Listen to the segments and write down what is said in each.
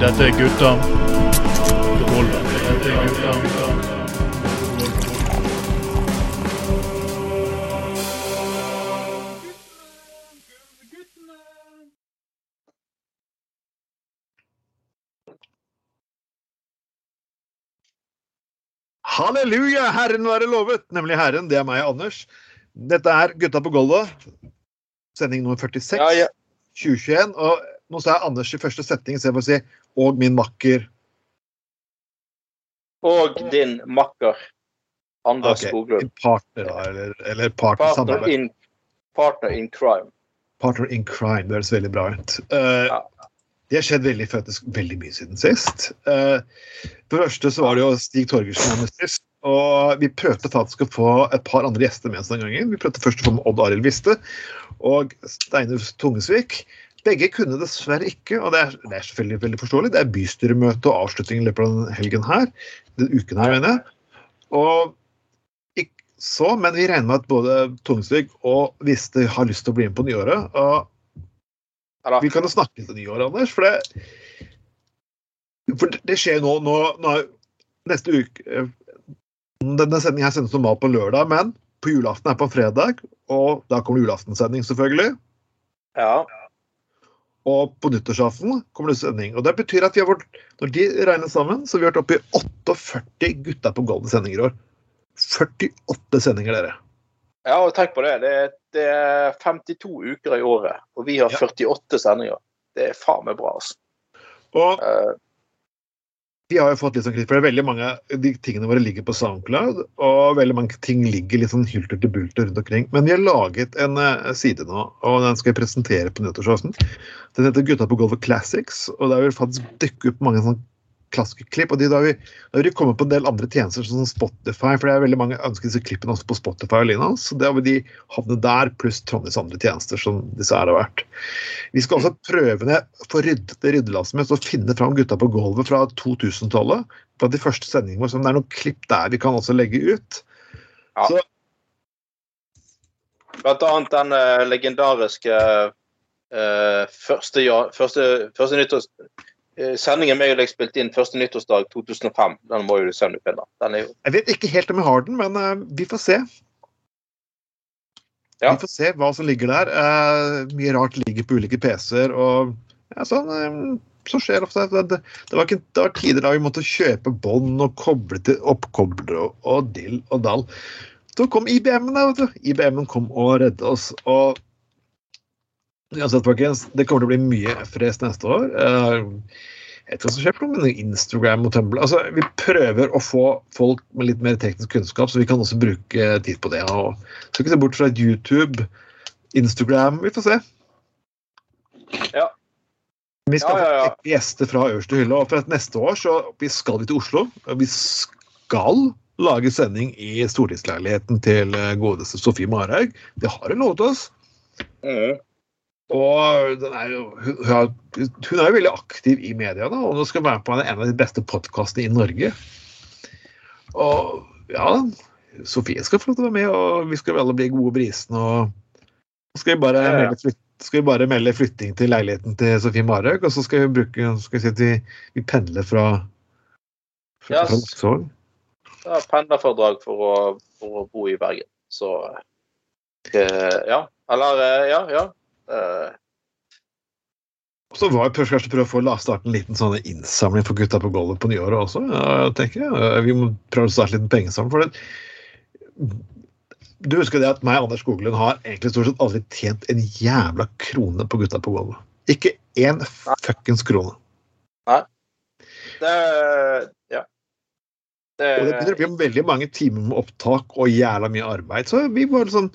Dette er gutta Halleluja, Herren være lovet. Nemlig Herren, det er meg, Anders. Dette er Gutta på gulvet, sending nummer 46, Ja, ja. 2021. Og nå sa jeg Anders i første setning, istedenfor å si og min makker. Og din makker Anders okay. Skoglund. Partner, da, eller, eller partner, Partner in, partner in crime. partner in crime. Det høres veldig bra ut. Uh, Ja. Det har skjedd veldig, faktisk veldig mye siden sist. Uh, for det første så var det jo Stig Torgersen sist. Og vi prøvde faktisk å få et par andre gjester med oss den gangen. Vi prøvde først å få med Odd Arild Viste og Steinar Tungesvik. Begge kunne dessverre ikke, og det er, det er selvfølgelig veldig forståelig. Det er bystyremøte og avslutning i løpet av den helgen her. Den uken her, mener jeg. Og så, men vi regner med at både Tungesvik og Viste har lyst til å bli med på nyåret. Og vi kan jo snakke litt om nyåret, Anders. For det, for det- det skjer nå, nå, nå Neste uke eh, Denne sendingen sendes normalt på lørdag, men på julaften er på fredag. Og da kommer det julaftensending, selvfølgelig. ja. Og på nyttårsaften kommer det sending. Og det betyr at vi har vært, når de regner sammen, så har vi vært oppe i 48 Gutta på golden sendinger i år. 48 sendinger, dere. ja, og tenk på det. Det er, det er 52 uker i året, og vi har Ja. 48 sendinger. Det er faen meg bra, altså. Og Eh, vi har jo fått litt sånn kritikk, for det er veldig mange av de tingene våre ligger på SoundCloud, og veldig mange ting ligger litt sånn hylter til bulter rundt omkring. Men vi har laget en uh, side nå, og den skal jeg presentere på nyttårsaften. Den heter Gutta på gulvet Classics, og der vil faktisk dukke opp mange sånne klassiske klipp. Og de, da, har vi, de kommet på en del andre tjenester, sånn som Spotify, for det er veldig mange ønsker disse klippene også på Spotify og lignende. Så da vil de havne der, pluss Trondheims andre tjenester, som disse her har vært. Vi skal også prøve ned få ryddet det ryddelasset og å finne fram Gutta på gulvet fra 2000-tallet. Fra de første sendingene våre. så Det er noen klipp der vi kan også legge ut. Ja. Så Blant annet den uh, legendariske uh, første, ja, første, første nyttårs... eh, sendingen med deg spilte inn første nyttårsdag 2005. Den må jo du sende opp igjen. jo jeg vet ikke helt om jeg har den, men uh, vi får se. Ja. Vi får se hva som ligger der. Uh, mye rart ligger på ulike PC-er. og ja, sånn, eh, så skjer ofte. Det, det, det, var ikke, det var tider da vi måtte kjøpe bånd og koble til oppkoblere og, og dill og dall. Så kom IBM-en. IBM-en kom og redde oss. og uansett, folkens, det kommer til å bli mye F-race neste år. Eh, jeg vet ikke hva som skjer, noe, Instagram og Tumblr altså, Vi prøver å få folk med litt mer teknisk kunnskap, så vi kan også bruke tid på det. og Skal ikke se bort fra YouTube, Instagram Vi får se. Ja. Vi skal Ja, ja, ja. gjester fra øverste hylle. og for at Neste år så vi skal vi til Oslo. og Vi skal lage sending i stortingsleiligheten til eh, godeste Sofie Marhaug. Det har hun lovet oss. mm. Og den er jo, hun, hun er, hun er jo veldig aktiv i media, da, og nå skal være på en av de beste podkastene i Norge. Og ja, Sofie skal få lov til å være med, og vi skal alle bli gode brisen. Og så skal vi bare, Ja, ja. melde, skal vi bare melde flytting til leiligheten til Sofie Marhaug, og så skal vi bruke skal vi si at vi, vi pendler fra, fra, Yes. fra Laksevåg. Ja, er pendlerforedrag for å, for å bo i Bergen. Så eh, ja. Eller eh, ja, ja. Eh, Og så var jeg kanskje prøve å få starte en liten sånn innsamling for gutta på gulvet på nyåret også. Jeg tenker jeg. Vi må prøve å starte litt pengesamling for det. Du husker det at meg og Anders Skoglund har egentlig stort sett aldri tjent en jævla krone på gutta på gulvet. Ikke én fuckings krone. det Ja. Det, Og det begynner å bli veldig mange timer med opptak og jævla mye arbeid. Så vi var sånn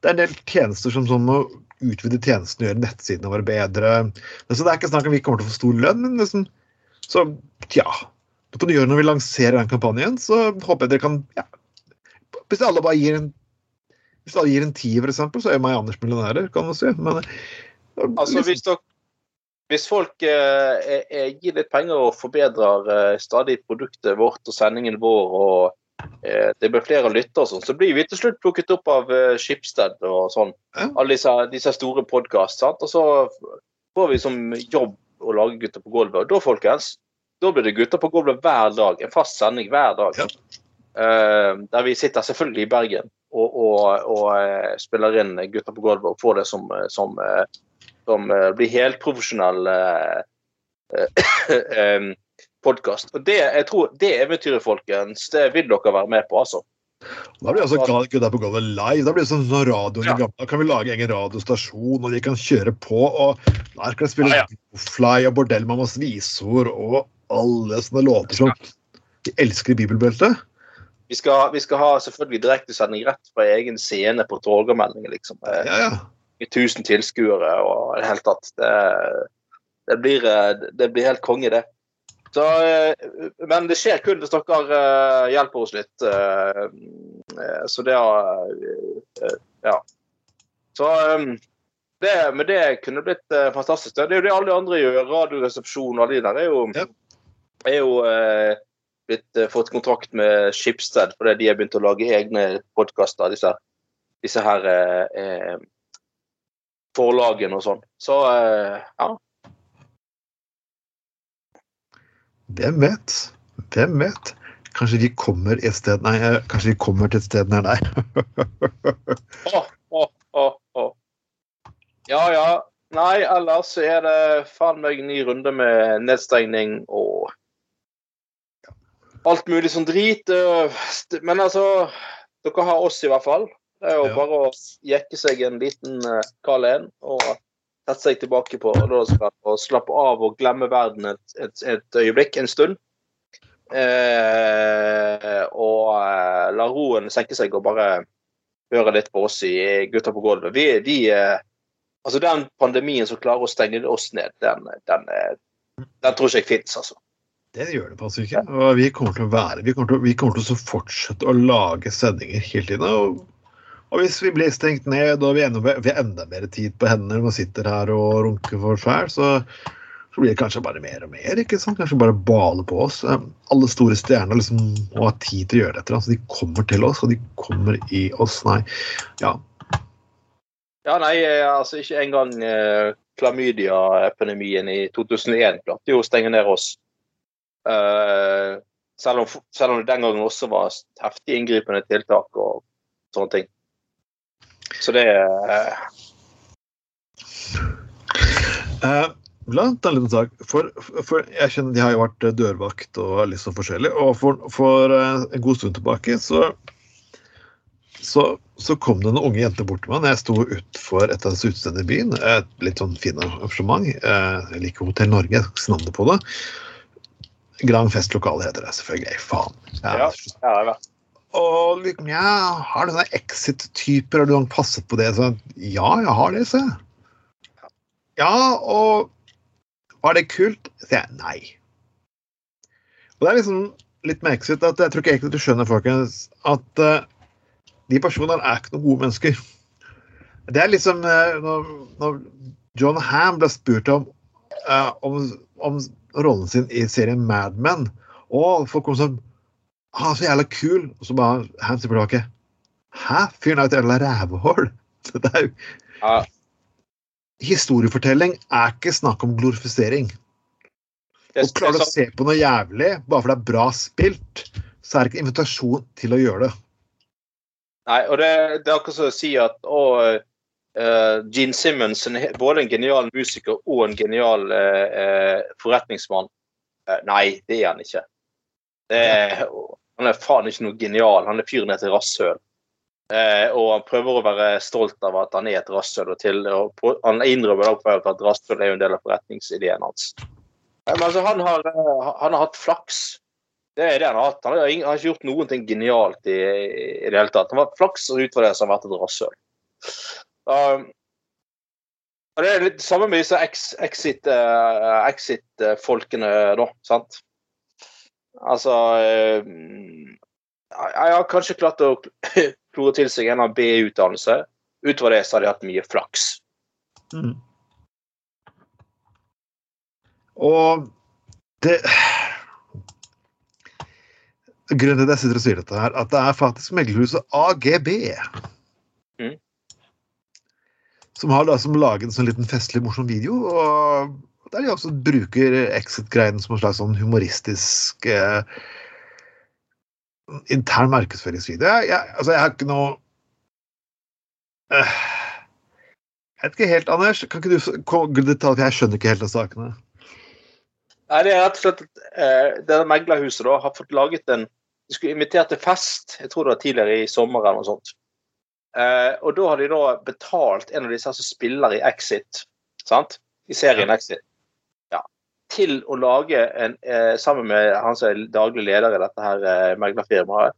Det er en del tjenester som sånn å utvide tjenestene gjøre nettsidene våre bedre. Så det er ikke snakk om vi kommer til å få stor lønn, men liksom Så tja. På nyåret når vi lanserer den kampanjen, så håper jeg dere kan ja, Hvis alle bare gir en hvis alle gir en tier, eksempel, så er meg og Anders millionærer, kan man si. Men Altså, hvis, dere, hvis folk eh, gir litt penger og forbedrer eh, stadig produktet vårt og sendingen vår og det ble flere lyttere, sånn, så blir vi til slutt plukket opp av eh, Schibsted og sånn. Alle disse, disse store podkastene. Og så får vi som jobb å lage Gutter på gulvet. Og da, folkens, da blir det Gutter på gulvet hver dag. En fast sending hver dag. Ja. Eh, der vi sitter selvfølgelig i Bergen og, og, og eh, spiller inn Gutter på gulvet og får det som, eh, som, eh, som eh, blir helt profesjonell eh, podkast. Og det, jeg tror, det eventyret, folkens, det vil dere være med på, altså. Da blir altså Gutta på gulvet live. Da blir det sånn radio Ja. Da kan vi lage egen radiostasjon, og de kan kjøre på. Og der kan de spille Ja, Fly og Bordellmammas visor og alle sånne låter som de elsker i bibelbeltet. Vi skal, vi skal ha selvfølgelig direktesending rett fra egen scene på Torgallmeldingen, liksom. Eh, Ja, ja. i 1000 tilskuere og i det hele tatt. Det, det, blir, eh, det blir helt konge, det. Så, eh, men det skjer kun hvis dere eh, hjelper oss litt. eh, Så det Ja. Så det, men det kunne blitt fantastisk. Det er jo det alle de andre gjør. Radioresepsjon og alle de der er jo, Ja. er jo blitt, fått kontrakt med Schibsted fordi de har begynt å lage egne podkaster. Disse, disse her eh, eh, forlagene og sånn. Så eh, ja. Hvem vet? Hvem vet? Kanskje vi kommer et sted Nei, kanskje vi kommer til et sted nær deg. Å, å, å, å. Ja, ja. Nei, ellers så er det faen meg ny runde med nedstengning og alt mulig sånn drit. øh, Men altså, dere har oss i hvert fall. Det er jo Ja. bare å jekke seg en liten uh, Karl 1 og sette seg tilbake på lørdagskvelden og slappe av og glemme verden et, et, et øyeblikk, en stund. Eh, og eh, la roen senke seg og bare høre litt på oss i Gutta på gulvet. Vi, vi, eh, altså Den pandemien som klarer å stenge oss ned, den, den, eh, den tror ikke jeg fins, altså. Det gjør det faktisk ikke. Og vi kommer til å være Vi kommer til, vi kommer til å fortsette å lage sendinger hele tiden. Og hvis vi blir stengt ned og vi har enda mer tid på hendene vi sitter her og runker for fæl, så, så blir det kanskje bare mer og mer. ikke sant? Kanskje bare bale på oss. Eh, Alle store stjerner liksom må ha tid til å gjøre dette. Altså, de kommer til oss, og de kommer i oss. Nei, ja. Ja, nei, eh, altså ikke engang eh, klamydia-epidemien i 2001 klarte jo å stenge ned oss. Eh, selv, om, selv om det den gangen også var heftig inngripende tiltak og sånne ting. Så det eh, uh, La oss ta en liten sak. For, for jeg kjenner De har jo vært dørvakt og litt sånn forskjellig. Og for, for eh, en god stund tilbake så, så, så kom det noen unge jenter bort til meg når jeg sto utfor et av disse utestedene i byen. Et litt sånn fint arrangement. Eh, Jeg liker Hotell Norge, jeg skal ikke navnet på det. Grand Fest lokale heter det selvfølgelig. Faen. Ja. ja, det er. Og liksom, ja, har du sånne exit-typer? Har du noen passet på det? Så, ja, jeg har det, jeg. Ja, og var det kult? Så jeg nei. Og det er liksom litt merkelig at jeg tror ikke egentlig du skjønner, folkens, at uh, de personene er ikke noen gode mennesker. Det er liksom uh, når, når John Ham ble spurt om, uh, om, om rollen sin i serien Mad Men, og folk kom sånn han er så jævla kul. Og så bare Hands tilbake Hæ? Fyren er jo et jævla rævhål. Det er jo Ja, Historiefortelling er ikke snakk om glorifisering. Å Og det, å se på noe jævlig bare fordi det er bra spilt, så er det ikke invitasjon til å gjøre det. Nei, og det, det er akkurat som å si at å, uh, Gene Simmons er både en genial musiker og en genial uh, uh, forretningsmann. Nei, det er han ikke. Det er, han er faen ikke noe genial. Han er fyren et rasshøl. Eh, og han prøver å være stolt av at han er et rasshøl. Og til, og på, han innrømmer også at rasshøl er jo en del av forretningsideen hans. Eh, men altså, han har, eh, han har hatt flaks. Det er det han har hatt. Han har, ikke gjort noen ting genialt i, i det hele tatt. Han har hatt flaks, og ut det så har han vært et rasshøl. Um, og det er litt samme med disse ex- exit, uh, exit-folkene, da. Sant? Altså eh, Jeg har kanskje klart å klore til seg en av B-utdannelse. Utover det så har de hatt mye flaks. Og det grunnen til at jeg sitter og sier dette, her, at det er faktisk meglerhuset AGB. Mm. Som har da som laget en sånn liten festlig, morsom video. og Der de også bruker Exit-greien som en slags sånn humoristisk eh, intern markedsføringsvideo. Jeg, jeg, altså, jeg har ikke noe eh, Jeg vet ikke helt, Anders. Kan ikke du i detalj? Jeg skjønner ikke helt av sakene. Nei, det er rett og slett at eh, det meglerhuset da, har fått laget en De skulle invitere til fest, jeg tror det var tidligere i sommer eller noe sånt. Eh, og da har de da betalt en av disse som spiller i Exit, sant? i serien Exit, til å lage en eh, Sammen med han som er daglig leder i dette her eh, meglerfirmaet.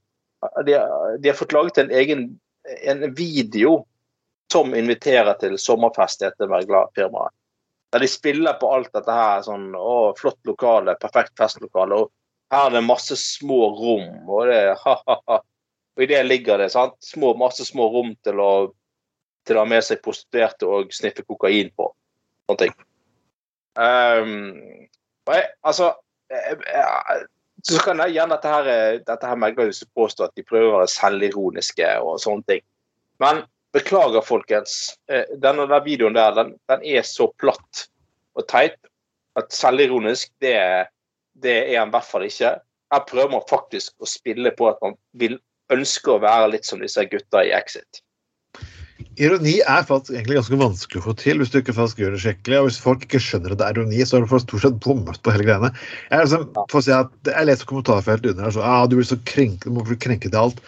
De, de har fått laget en egen en video som inviterer til sommerfest i dette meglerfirmaet. Der de spiller på alt dette her. sånn, å, Flott lokale, perfekt festlokale. og Her er det masse små rom. Og det ha-ha-ha. Og i det ligger det sant? Små, masse små rom til å, til å ha med seg prostituerte og sniffe kokain på. Sånne ting. Um, jeg, altså jeg, jeg, Så kan jeg gjerne dette her, dette her meglerhuset påstå at de prøver å være selvironiske og sånne ting. Men beklager, folkens. eh, Denne der videoen der, den, den er så platt og teit at selvironisk, det, det er han i hvert fall ikke. Her prøver man faktisk å spille på at man vil ønske å være litt som disse gutta i Exit. Ironi er faktisk egentlig ganske vanskelig å få til hvis du ikke faktisk gjør det skikkelig. Og hvis folk ikke skjønner at det er ironi, så har du stort sett bommet på hele greiene. Jeg, er liksom, si at, jeg leser kommentarfeltet under her så ah, du blir så krenket, du må bli krenket i alt.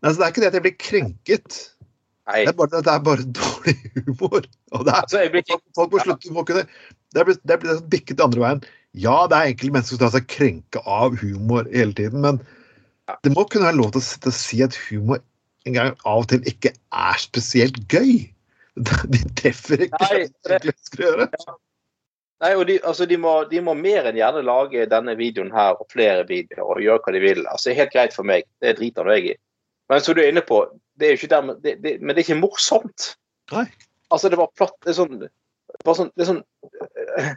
Men altså, det er ikke det at jeg blir krenket. Nei, Det er bare, det er bare dårlig humor. Og det er, altså, blir folk, folk må slutte må kunne, Det er blitt det er blitt bikket den andre veien. Ja, det er enkelte mennesker som tar seg krenke av humor hele tiden, men det må kunne være lov til å si at humor en gang av og til ikke er spesielt gøy. De treffer ikke Nei, det de skal ønsker å gjøre. Nei, og de, altså, de, må, de må mer enn gjerne lage denne videoen her og flere videoer og gjøre hva de vil. Altså, det er helt greit for meg. Det driter nå jeg i. Men som du er inne på, det er dermed, det, det, men det er ikke morsomt. Nei. Altså, det var platt Det er sånn, sånn, det er sånn øh,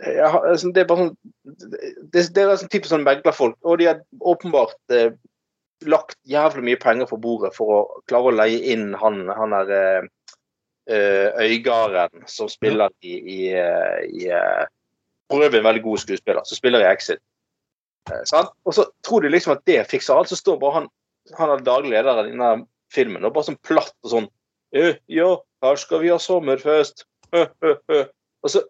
jeg har- altså, Det er bare sånn Det, det er sånn typisk sånn meglerfolk, og de har åpenbart eh, lagt jævlig mye penger på bordet for å klare å leie inn han, han der eh, eh, Øygarden som spiller i, i, eh, i uh, For en veldig god skuespiller, som spiller i Exit. Uh? Og så tror de liksom at det fikser alt, så står bare han han er daglig leder i denne filmen og bare sånn platt og sånn «Eh, Ja, her skal vi ha sommerfest. og så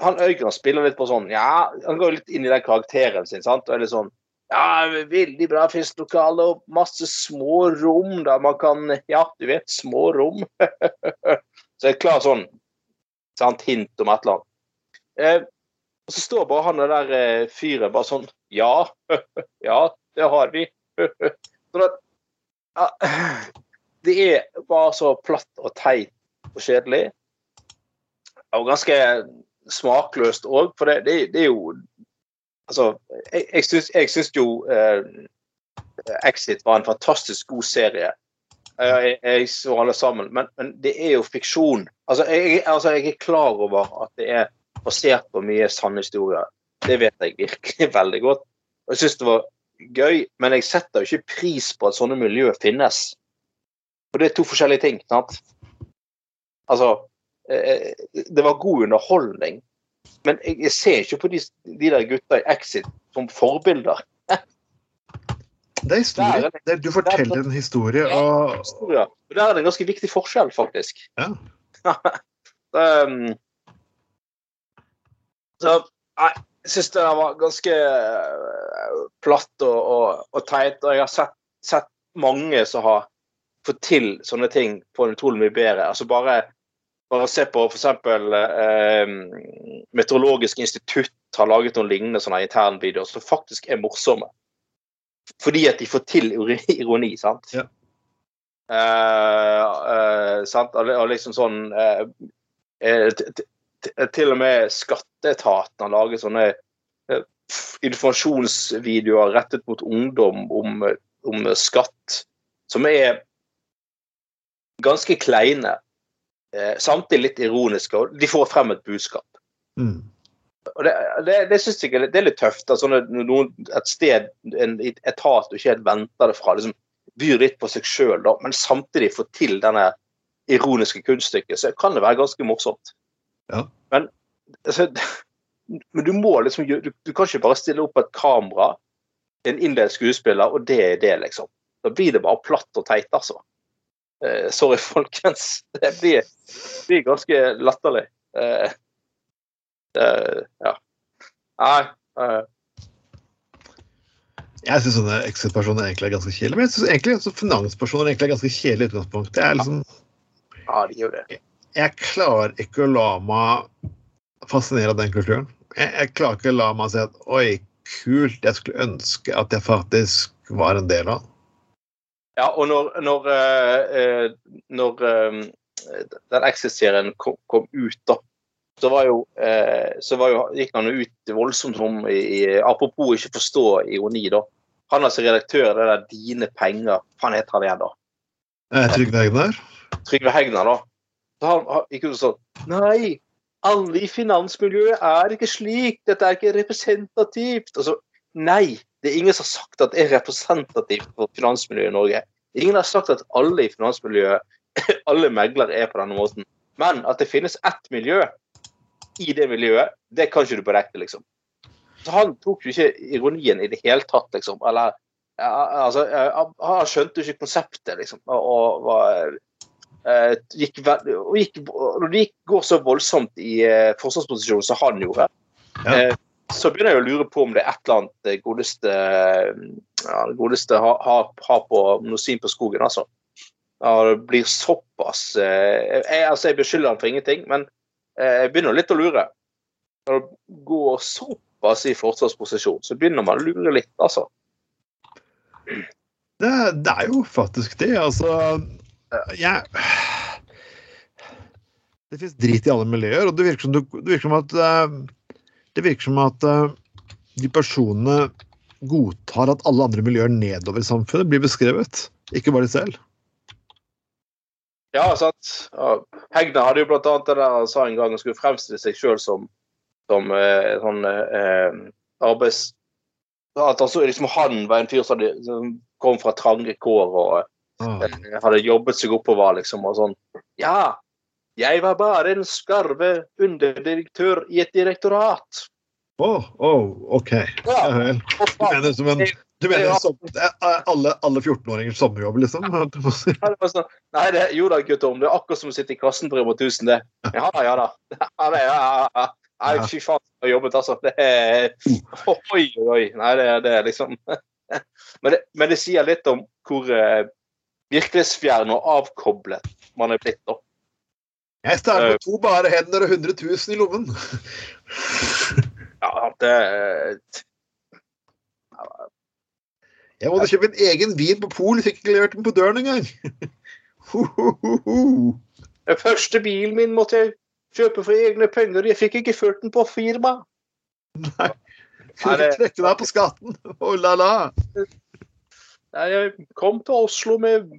han Øygarden spiller litt på sånn Ja, han går litt inn i den karakteren sin, sant, og er litt sånn ja, veldig bra festlokale og masse små rom der man kan Ja, du vet, små rom. så et klart sånn sant, hint om et eller annet. Eh, og så står bare han der eh, fyren bare sånn Ja, ja, det har vi. sånn at ja, Det er bare så platt og teit og kjedelig. Og ganske smakløst òg, for det, det, det er jo Altså, jeg, jeg, syns, jo eh, Exit var en fantastisk god serie. Eh, Jeg, jeg så alle sammen, men, men det er jo fiksjon. Altså jeg, altså, jeg er klar over at det er basert på mye sanne historier. Det vet jeg virkelig veldig godt. Og jeg syns det var gøy, men jeg setter jo ikke pris på at sånne miljøer finnes. For det er to forskjellige ting. sant? Altså eh, Det var god underholdning, men jeg, ser ikke på de, de der gutta i Exit som forbilder. Det er historie. Der er er- Du forteller en historie, og Ja, Og Der er det en ganske viktig forskjell, faktisk. Ja. um, så nei, jeg syns det var ganske eh, platt og, og, og teit. Og jeg har sett, sett mange som har fått til sånne ting på en utrolig mye bedre. Altså bare, bare se på f.eks. Eh, Meteorologisk institutt har laget noen lignende sånne internvideoer som faktisk er morsomme. Fordi at de får til ironi, sant? Ja. Eh, eh, sant? Og, liksom sånn eh, eh, t- Til og med skatteetaten har laget sånne eh, informasjonsvideoer rettet mot ungdom om, om skatt, som er ganske kleine. Eh, samtidig litt ironiske, og de får frem et budskap. mm. Og det, det, det synes jeg det er litt tøft. Altså, når noen, et sted, en etat du ikke helt venter det fra, liksom byr litt på seg sjøl, men samtidig får til denne ironiske kunststykket, så kan det være ganske morsomt. Ja. Men, altså, men du må liksom du, du kan ikke bare stille opp et kamera, en innledet skuespiller, og det er det, liksom. Da blir det bare platt og teit, altså. Eh, sorry, folkens. Det blir, blir ganske latterlig. Eh, ja. Nei. eh, Jeg syns sånne Exit-personer egentlig er ganske kjedelige. Men jeg synes egentlig finanspersoner egentlig er ganske kjedelige i utgangspunktet. Jeg, liksom, ja, de gjør det. jeg klarer ikke å la meg fascinere av den kulturen. Jeg, jeg klarer ikke å la meg si at oi, kult, jeg skulle ønske at jeg faktisk var en del av. Ja, og når, når, eh, eh, når eh, den Exit-serien kom, kom ut, da, så var jo, eh, så var jo, gikk han jo ut voldsomt om Apropos ikke forstå ironi, da. Han er altså redaktør det der Dine penger. Hva heter han igjen, da? Trygve Hegnar? Trygve Hegnar, da. Så han, han gikk ut og sa Nei, alle i finansmiljøet er ikke slik. Dette er ikke representativt. Altså, nei, det er ingen som har sagt at det er representativt for finansmiljøet i Norge. Ingen har sagt at alle i finansmiljøet, alle meglere er på denne måten. Men at det finnes ett miljø i det miljøet, det kan ikke du benekte, liksom. Så han tok jo ikke ironien i det hele tatt, liksom. Eller altså, han skjønte jo ikke konseptet, liksom. Og, og eh, gikk, ve- og gikk, når det gikk, går så voldsomt i eh, forsvarsposisjon som han gjorde, Ja. Eh, så begynner jeg å lure på om det er et eller annet det godeste, ja, det godeste har, ha, ha på noe syn på skogen, altså. Ja, det blir såpass eh, jeg, altså, jeg beskylder han for ingenting, men eh, jeg begynner litt å lure. Når det går såpass i forsvarsposisjon, så begynner man å lure litt, altså. Det, det er jo faktisk det. Altså Jeg Det fins drit i alle miljøer, og det virker som, det virker som at eh, Det virker som at eh, de personene godtar at alle andre miljøer nedover i samfunnet blir beskrevet, ikke bare de selv. Ja, sant. Hegna hadde jo blant annet det der han sa en gang han skulle fremstille seg sjøl som, som eh, sånn eh, arbeids... At altså, liksom, han var en fyr som, hadde, som kom fra trange kår og Ah. eh, hadde jobbet seg oppover, liksom, og sånn. Ja, jeg var bare en skarve underdirektør i et direktorat. Å, å, OK. Ja vel. Du mener som en du mener som, eh, alle, alle 14-åringers sommerjobb, liksom? sånn, Nei, det, jo da, guttom. Det er akkurat som å sitte i kassen på Rema 1000, det. Ja da, ja da. Ja, det, ja, ja, ja. Fy faen, jeg har jobbet, altså. Det er oi, oi. Nei, det, det er liksom men det, men det sier litt om hvor eh, virkelighetsfjern og avkoblet man er blitt, da. Jeg starter med to bare hender og 100 000 i lommen. Ja, det Jeg måtte kjøpe en egen vin på Pol, fikk ikke levert den på døren engang. Den første bilen min måtte jeg kjøpe for egne penger. Jeg fikk ikke ført den på firma. Nei. Nei, Kunne ikke trekke deg på skatten. Oh la la. Nei, Jeg kom til Oslo med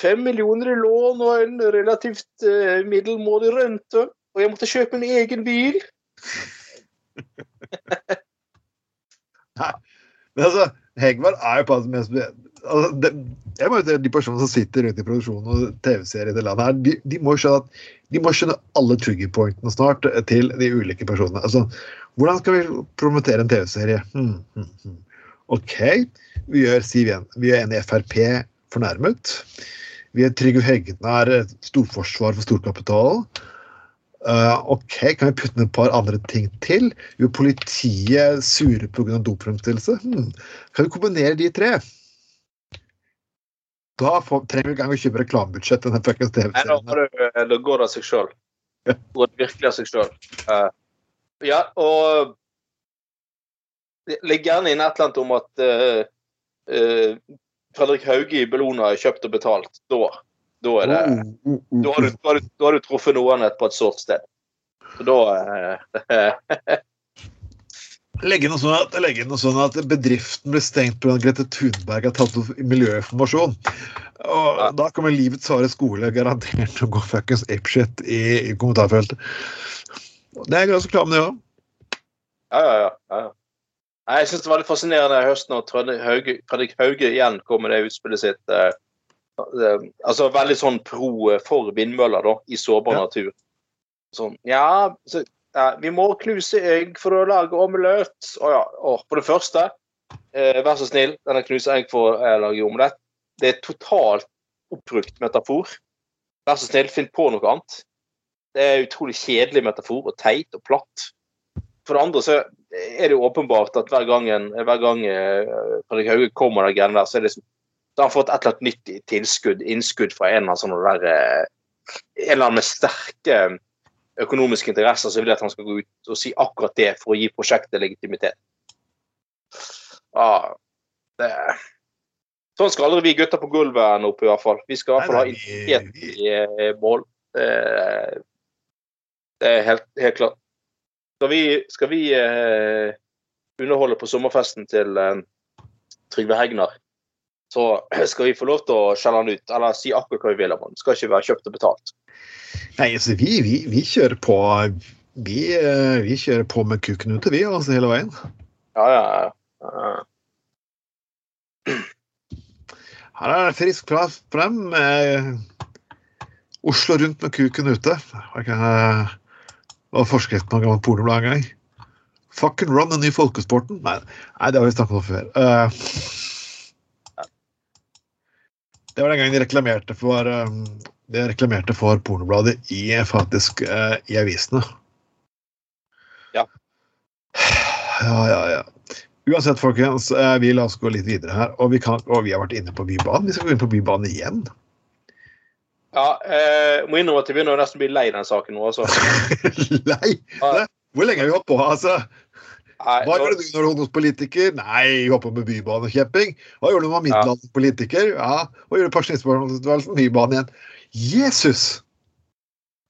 fem millioner i lån og en relativt eh, middelmådig rente. Og jeg måtte kjøpe en egen bil. Men altså, Hegvar er jo på det mest altså, det, jeg må jo si De personene som sitter rundt i produksjonen og TV-serier i det landet her, de, de må skjønne at de må skjønne alle trigger pointene snart til de ulike personene. Altså, Hvordan skal vi promotere en TV-serie? Hmm, hmm, hmm. OK, vi gjør Siv igjen. vi gjør en i Frp fornærmet. Vi er Trygve Hegnar storforsvar for storkapitalen. Uh, OK, kan vi putte ned et par andre ting til? Jo, politiet sure pga. dopfremstillelse. Hmm. Kan vi kombinere de tre? Da får, trenger vi ikke engang å kjøpe reklamebudsjett. da, eh, da går det av seg sjøl. Ja. Går det virkelig av seg sjøl. ja, og Legg gjerne inn et eller annet om at uh, eh, Fredrik Hauge i Bellona er kjøpt og betalt. Da, da er det Oh, oh, oh, Da har du, da har du, da har du truffet noen på et sårt sted. Så da eh, Legge inn sånn at, legge inn noe sånn at bedriften blir stengt pga. Grete Thunberg har tatt opp miljøinformasjon. Og Ja. Da kommer livets harde skole garantert til å gå fuckings apeshit i, i kommentarfeltet. Det er jeg ganske klar med, det òg. Ja, ja, ja. ja. ja. Nei, Jeg syns det var litt fascinerende i høst når Fredrik Hauge, igjen kom med det utspillet sitt. eh, eh, altså veldig sånn pro eh, for vindmøller da, i sårbar Ja. natur. Sånn, ja, så, ja, vi må knuse egg for å lage omelett. Å ja. Å, for det første, eh, vær så snill, denne knuse egg for å lage omelett. Det er totalt oppbrukt metafor. Vær så snill, finn på noe annet. Det er utrolig kjedelig metafor og teit og platt. For det andre så er det jo åpenbart at hver gang, hver gang eh, Fredrik Hauge kommer med de greiene der, så er det som da har han fått et eller annet nytt tilskudd, innskudd fra en eller annen sånn der eh, En eller annen med sterke økonomiske interesser som vil at han skal gå ut og si akkurat det for å gi prosjektet legitimitet. Ja, det, sånn skal aldri vi gutter på gulvet ende opp, i hvert fall. Vi skal i hvert fall ha vi- i eh, mål. Det er helt, helt klart. Skal vi, skal vi eh, underholde på sommerfesten til eh, Trygve Hegnar, så skal vi få lov til å skjelle han ut, eller si akkurat hva vi vil om han. Skal ikke være kjøpt og betalt. Nei, altså, vi, vi, vi kjører på vi, eh, vi kjører på med kuken ute, vi, altså hele veien. Ja, ja, ja. Her er det frisk plass frem. Eh, Oslo rundt med kuken ute. Har ikke var forskriften på gammelt pornoblad en gang. Fucking run, den nye folkesporten. Nei, nei, det har vi snakket om før. Uh, det var den gangen de reklamerte for eh, de reklamerte for pornobladet i faktisk uh, i avisene. Ja. Ja, ja, ja. Uansett, folkens, uh, vi la oss gå litt videre her. Og vi, kan, og vi har vært inne på Bybanen. Vi skal gå inn på Bybanen igjen. Ja eh, må innrømme at jeg begynner å nesten bli lei den saken nå. Altså. lei? Ja. Hvor lenge har vi holdt på? altså? Nei, Hva gjør du når du hos ungdomspolitiker? Nei, vi holdt på med bybanekjemping. Hva gjorde du når du er middelalderpolitiker? Ja. Hva gjorde Pensjonistpartiet? Bybane igjen. Jesus!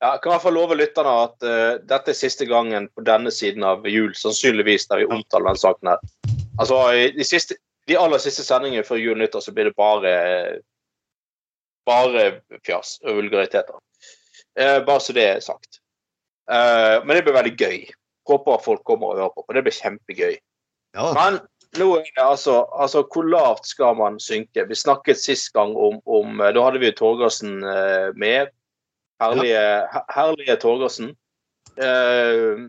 Ja, jeg kan i hvert fall love lytterne at uh, dette er siste gangen på denne siden av jul, sannsynligvis, der vi omtaler den saken her. Altså, i de, siste, de aller siste sendingene før jul og nyttår så blir det bare bare fjas og vulgariteter. Eh, bare så det er sagt. Eh, men det blir veldig gøy. Håper folk kommer og hører på, og det blir kjempegøy. Ja, Men nå er det altså, altså Hvor lavt skal man synke? Vi snakket sist gang om, om Da hadde vi Torgersen eh, med. Herlige, her- herlige Torgersen. Eh,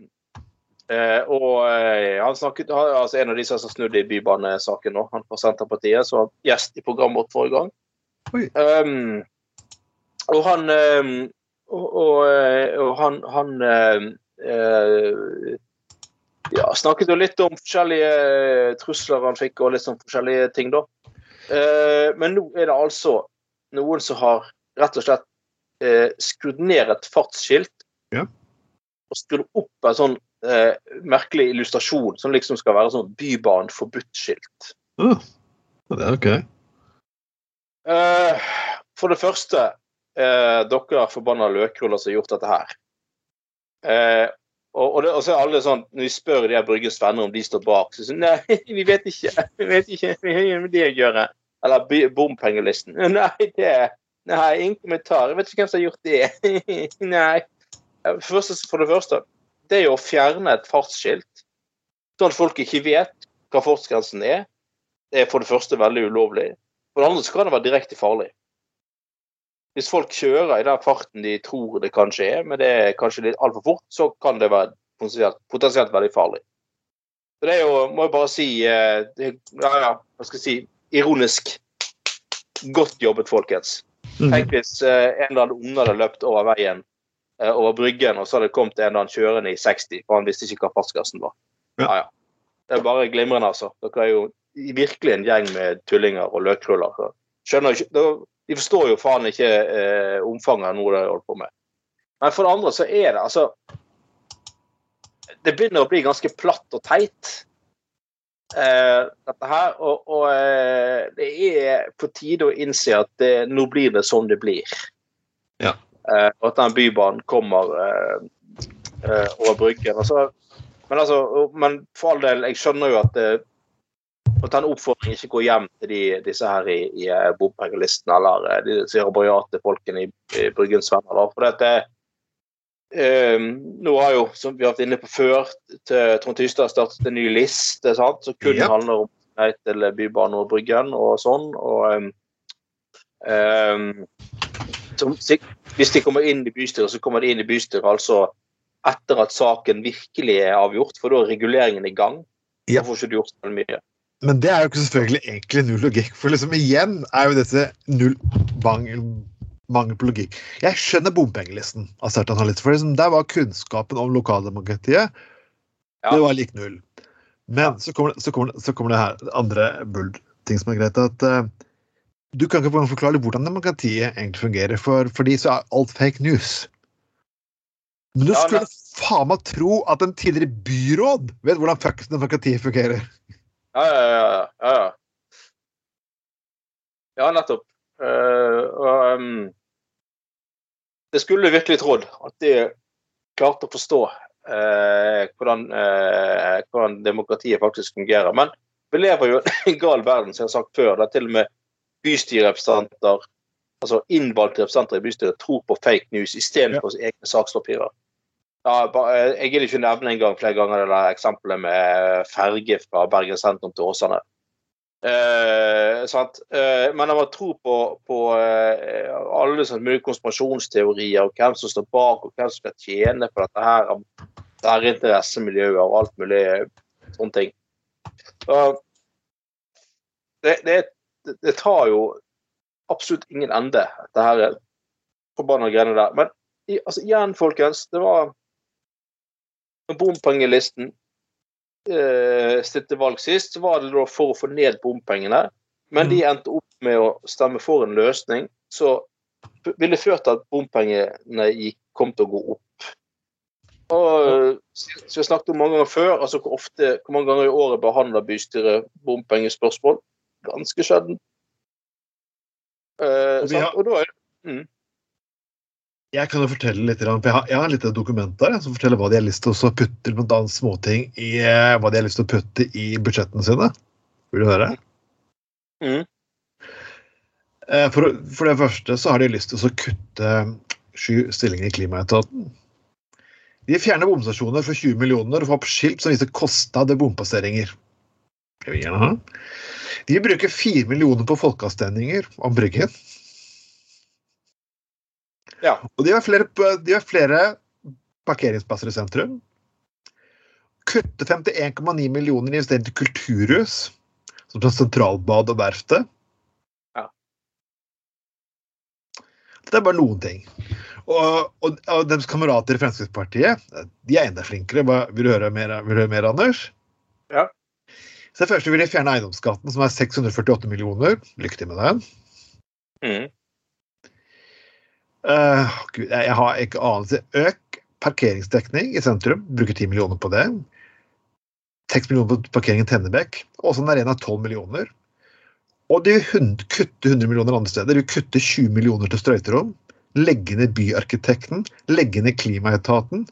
eh, og eh, han snakket altså En av de som har snudd i bybanesaken nå, han fra Senterpartiet, som var gjest i programmet vårt forrige gang. Um, og han um, og, og, eh, og han, han eh, eh, ja, snakket jo litt om forskjellige trusler han fikk, og litt sånn forskjellige ting, da. Eh, men nå er det altså noen som har rett og slett eh, skrudd ned et fartsskilt. Ja. Og skrudd opp en sånn eh, merkelig illustrasjon som liksom skal være sånn Bybanen forbudt-skilt. det er ok. Eh, for det første, eh, dere forbanna løkruller som har gjort dette her. Eh, og, det, og så er alle sånn, Når vi spør de her Bryggens venner om de står bak, så sier de nei, vi vet ikke. Vi vet ikke, hva har det å gjøre. Eller bompengelisten. Nei, det Nei, ingen kommentar. Jeg vet ikke hvem som har gjort det. nei. Eh, Først, for det første, det er jo å fjerne et fartsskilt, sånn at folk ikke vet hva fartsgrensen er. Det er for det første veldig ulovlig. For det andre så kan det være direkte farlig. Hvis folk kjører i den farten de tror det kanskje er, men det er kanskje litt altfor fort, så kan det være potensielt, potensielt veldig farlig. Så det er jo, må jeg bare si eh, det, Ja, ja, hva skal jeg si Ironisk. Godt jobbet, folkens. Mhm. Tenk hvis eh, en eller annen unge hadde løpt over veien, eh, over bryggen, og så hadde det kommet en eller annen kjørende i 60, for han visste ikke hva fartsgrensen var. Ja. Ja, ja. Det er bare glimrende, altså. Dere er jo virkelig en gjeng med tullinger og løkruller. så Skjønner ikke, De forstår jo faen ikke eh, omfanget av noe de holder på med. Men for det andre så er det altså Det begynner å bli ganske platt og teit, eh, dette her. Og, og eh, det er på tide å innse at det, nå blir det sånn det blir. Ja. Eh, og at den bybanen kommer eh, eh, over bryggen. Altså, men, altså, men for all del, jeg skjønner jo at eh, å ta en oppfordring ikke gå hjem til de, disse her i, i eh, bompengelisten eller de disse rabiate folkene i, i Bryggens venner. For dette, um, nå har jo, som vi har vært inne på før, til Trond Tystad startet en ny liste sant? som kun yep. handler om nei til Bybanen og Bryggen og sånn. og um, eh, som, Hvis de kommer inn i bystyret, så kommer de inn i bystyret altså etter at saken virkelig er avgjort, for da er reguleringen i gang. Ja. Da får ikke du gjort så mye. Men det er jo ikke selvfølgelig egentlig null logikk. For liksom igjen er jo dette null mangel, mangel på logikk. Jeg skjønner bompengelisten av for liksom, der var kunnskapen om lokaldemokratiet Ja. det var lik null. Men så kommer, så kommer, så kommer det her andre bull-ting som er greit. at uh, Du kan ikke forklare hvordan demokratiet egentlig fungerer, for, fordi så er alt fake news. Men du Ja, skulle men- faen meg tro at en tidligere byråd vet hvordan fuck demokratiet fungerer. Ja, ja, ja. ja, ja. nettopp. Uh, og, um, det skulle virkelig trodd at de klarte å forstå uh, hvordan, uh, hvordan demokratiet faktisk fungerer. Men vi lever jo i en gal verden, som jeg har sagt før. Der til og med bystyrerepresentanter, altså innvalgte representanter i bystyret, tror på fake news istedenfor ja. egne sakspapirer. Eh, jeg gidder ikke nevne en gang flere ganger det eksempelet med ferge fra Bergen sentrum til Åsane. Eh? Eh, men jeg må tro på, på eh, alle sånne mulige konspirasjonsteorier, og hvem som står bak, og hvem som skal tjene på dette her, det her interessemiljøet og alt mulig sånne ting. Og det, det, det, tar jo absolutt ingen ende, dette her forbanna greiene der. Men i, altså, igjen, folkens, det var bompengelisten eh, stilte valg sist, så var det da for å få ned bompengene. Men de endte opp med å stemme for en løsning som ville ført til at bompengene gikk, kom til å gå opp. Og som vi snakket om mange ganger før, altså hvor, ofte, hvor mange ganger i året behandler bystyret bompengespørsmål? Ganske sjelden. Eh, Og har- og da er mm. Jeg kan jo fortelle litt, for jeg har, jeg har litt dokument der som forteller hva de har lyst til å putte blant annet småting i eh, hva de har lyst til å putte i budsjettene sine. Vil du høre? Mm. Eh, For, for det første så har de lyst til å kutte sju stillinger i Klimaetaten. De fjerner bomstasjoner for 20 millioner og får opp skilt som viser kostnad ved bompasseringer. Det vil gjerne ha. De bruker 4 millioner på folkeavstemninger om Bryggen. Ja. Og de har flere, de har flere parkeringsplasser i sentrum. Kutte 51,9 millioner i investering til kulturhus, som sentralbad og verftet. Ja. Det er bare noen ting. Og, og, og deres kamerater i Fremskrittspartiet de er enda flinkere. Vil, du høre mer, vil du høre mer, Anders? Ja. Så det første vil de fjerne eiendomsskatten, som er 648 millioner. Lykke til med den. Mm. Uh, Gud, jeg, har ikke anelse. Øk parkeringsdekning i sentrum. Bruker 10 millioner på det. 6 millioner på parkeringen Tennebekk. Åsen Arena 12 millioner. Og de kutte 100 millioner andre steder. De kutte 20 millioner til sprøyterom. Legge ned Byarkitekten. Legge ned Klimaetaten.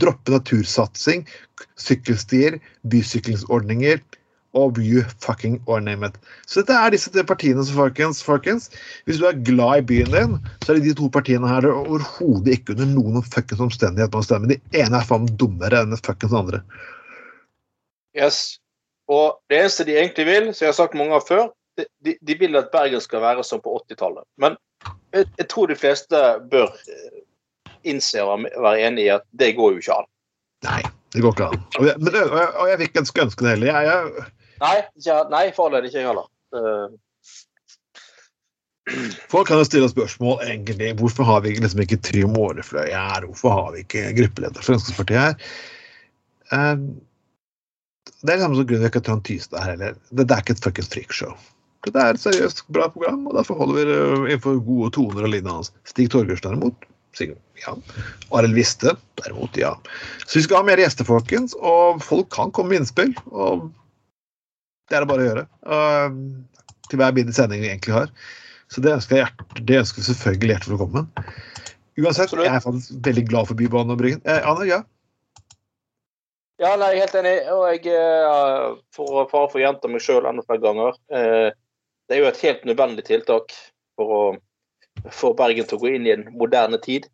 Droppe natursatsing, sykkelstier, bysyklingsordninger og you fucking or name it. Så dette er disse partiene som folkens, folkens. Hvis du er glad i byen din, så er det de to partiene her det er overhodet ikke under noen fuckings omstendighet man stemmer. De ene er faen dummere enn den fuckings andre. Yes. Og det eneste de egentlig vil, som jeg har sagt mange ganger før, de, de, vil at Bergen skal være som på 80-tallet. Men jeg, jeg tror de fleste bør eh, innse og være enig i at det går jo ikke an. Nei, det går ikke an. Og jeg, men, og jeg, og jeg vil ikke ønske det heller. Jeg, jeg, Nei, ikke, nei foreløpig ikke jeg heller. Uh. folk kan jo stille spørsmål egentlig. Hvorfor har vi liksom ikke Trym Årefløy her? Hvorfor har vi ikke gruppeleder Fremskrittspartiet her? Uh, det er det samme som grunnen til at ikke Trond Tystad er heller. Det, det er ikke et fuckings freakshow. Det er et seriøst bra program, og derfor holder vi det innenfor gode toner og linja hans. Stig Torgersen derimot, sikkert ja. Arild Viste derimot, ja. Så vi skal ha mer gjester, folkens, og folk kan komme med innspill. og Det er det bare å gjøre. Uh, til hver bidige sending vi egentlig har. Så det ønsker, jeg hjert, det ønsker vi selvfølgelig hjertelig velkommen. Uansett, jeg er faktisk veldig glad for Bybanen og Bryggen. Eh, Anne, ja? Ja, nei, jeg er helt enig. Og jeg, får for fare for å gjenta meg sjøl enda flere ganger, eh, det er jo et helt nødvendig tiltak for å få Bergen til å gå inn i en moderne tid.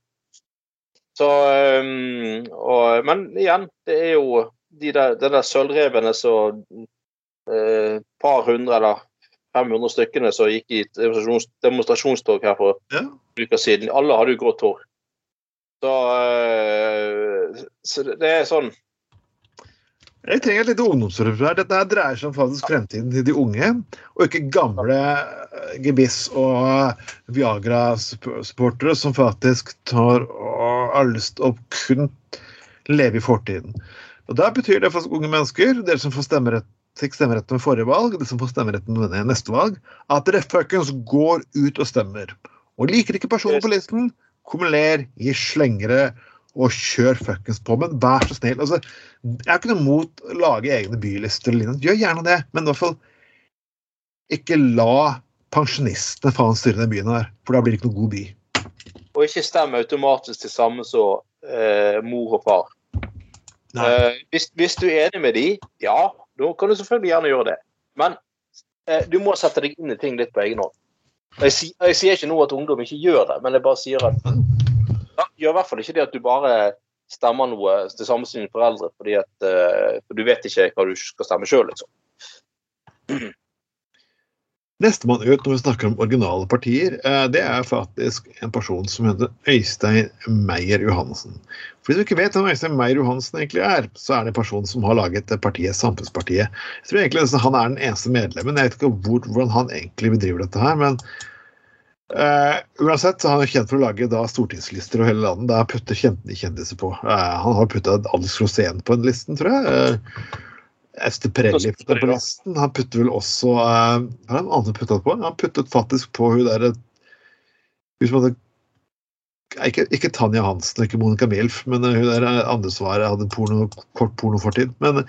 Så um, og, Men igjen, det er jo de der, de der sølvrevene som eh, par hundre eller 500 stykkene som gikk i demonstrasjons, demonstrasjonstog her for Ja. uker siden. Alle hadde jo grått hår. Så, eh, så det er sånn Jeg trenger et lite ungdomsopprør. Dette her dreier seg om faktisk fremtiden til de unge, og ikke gamle eh, gebiss og Viagra-supportere som faktisk tar og har lyst til å kun leve i fortiden. Og Da betyr det for unge mennesker, dere som får stemmerett, fikk stemmerett med forrige valg, de som får stemmerett med neste valg, at dere fuckings går ut og stemmer. Og liker ikke personen på listen, kumuler, gi slengere og kjør fuckings på. Men vær så snill. altså jeg har ikke noe mot å lage egne bylister. Gjør gjerne det, men i hvert fall ikke la pensjonistene faen styre den byen her. For da blir det ikke noe god by. Og ikke stemme automatisk til samme som eh, mor og far. Eh, hvis, hvis du er enig med de, ja, da kan du selvfølgelig gjerne gjøre det. Men eh, du må sette deg inn i ting litt på egen hånd. Jeg, si, jeg sier ikke nå at ungdom ikke gjør det, men jeg bare sier at ja, gjør i hvert fall ikke det at du bare stemmer noe til samme som dine foreldre, fordi at eh, for du vet ikke hva du skal stemme sjøl, liksom. Nestemann ut når vi snakker om originale partier, eh, det er faktisk en person som heter Øystein Meyer Johansen. For Hvis du ikke vet hvem Øystein Meyer Johansen egentlig er, så er det en person som har laget partiet Samfunnspartiet. Jeg tror egentlig han er den eneste medlemmen. Jeg vet ikke hvor, hvordan han egentlig bedriver dette her, men uh, uansett så er han jo kjent for å lage da stortingslister over hele landet der putter kjente kjendiser på. Uh, han har putta Alex Rosén på en listen, tror jeg. Eh, Ester Perelli på listen. Han putter vel også uh, Hva er det andre puttet på? Han puttet faktisk på hun derre Hun som hadde ikke, ikke Tanja Hansen ikke Monica Milf, men hun der andre svaret hadde porno, kort pornofortid. Men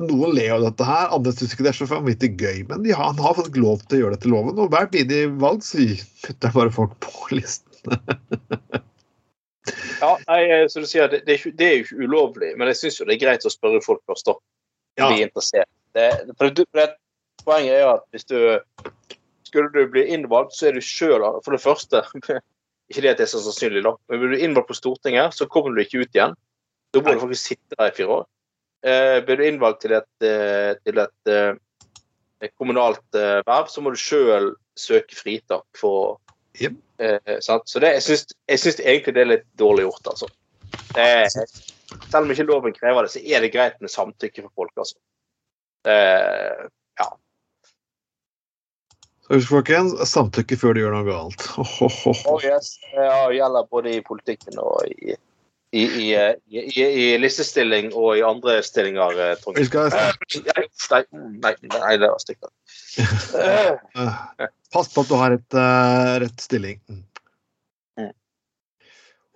noen ler av dette her, andre syns ikke det er så vanvittig gøy. Men har, han har fått lov til å gjøre dette loven, og hvert bidige valg så putter han bare folk på listen. Ja, nei, som du sier, det, det, er, ikke, det er jo ikke ulovlig, men jeg syns jo det er greit å spørre folk først. da. Ja. Bli interessert. Det, det, poenget er at hvis du skulle du bli innvalgt, så er du sjøl For det første Ikke det at det er så sannsynlig, da, men blir du innvalgt på Stortinget, så kommer du ikke ut igjen. Da må du faktisk sitte der i fire år. Eh, blir du innvalgt til et, eh, til et, eh, et kommunalt eh, verv, så må du sjøl søke fritak for Jep. eh? Så det, jeg, syns, jeg syns egentlig det er litt dårlig gjort, altså. Det, selv om ikke loven krever det, så er det greit med samtykke for folk, altså. Eh, ja. Så husk, folkens, samtykke før du gjør noe galt. Oh, yes. Ja, det gjelder både i politikken og i, i, i, i, i, i listestilling og i andre stillinger, eh, Trond. Skal Nei, nei, nei, nei, det var stygt. Eh, Eh, Pass på at du har et, uh, rett stilling. Mm.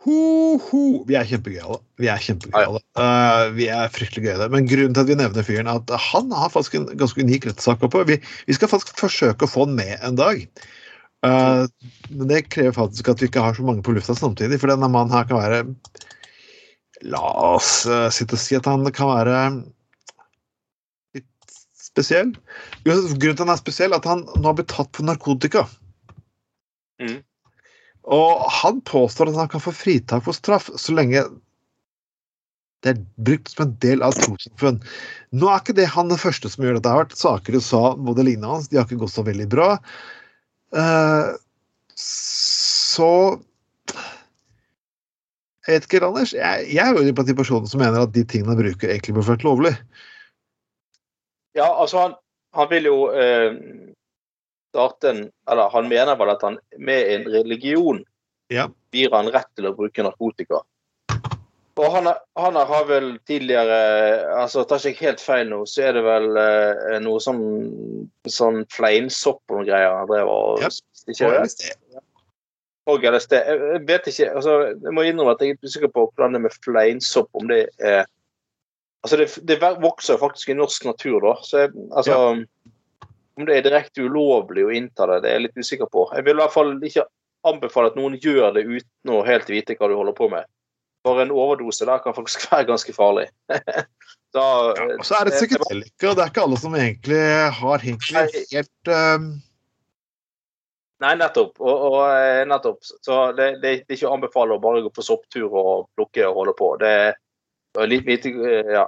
Ho, ho. Vi er kjempegøyale. Vi er kjempegøyale. Uh, vi er fryktelig gøyale. Men grunnen til at vi nevner fyren, er at han har faktisk en ganske unik rettssak oppe. Vi, vi skal faktisk forsøke å få han med en dag. Uh, men det krever faktisk at vi ikke har så mange på lufta samtidig, for denne mannen her kan være La oss uh, sitte og si at han kan være spesiell. Grunnen til at han er spesiell, er at han nå har blitt tatt på narkotika. Mm. Og han påstår at han kan få fritak for straff så lenge det er brukt som en del av trossamfunn. Nå er ikke det han den første som gjør dette. Det har vært saker i USA både lignende hans, de har ikke gått så veldig bra. Eh, så Jeg vet ikke, Anders. Jeg, jeg er jo blant de personene som mener at de tingene han bruker, egentlig burde vært lovlig. Ja, altså, han, han vil jo eh, starte en Eller han mener vel at han med en religion Ja. gir han rett til å bruke narkotika. Og han, han har vel tidligere altså Tar ikke jeg helt feil nå, så er det vel eh, noe sånn, sånn fleinsopp og noen greier han drev og Ja. ikke? Og LSD. Jeg jeg vet ikke, altså, jeg må innrømme at jeg er usikker på hvordan det med fleinsopp, om det er Altså, det, det vokser jo faktisk i norsk natur, da. Så jeg, altså Om det er direkte ulovlig å innta det, det er jeg litt usikker på. Jeg vil i hvert fall ikke anbefale at noen gjør det uten å helt vite hva du holder på med. For en overdose der kan faktisk være ganske farlig. da, Ja, og så er det psykedelika, og det er ikke alle som egentlig har egentlig helt um, Nei, nettopp. Og, og eh, nettopp. Så det, det, det er ikke å anbefale å bare gå på sopptur og plukke og holde på. Det er litt lite eh, Ja.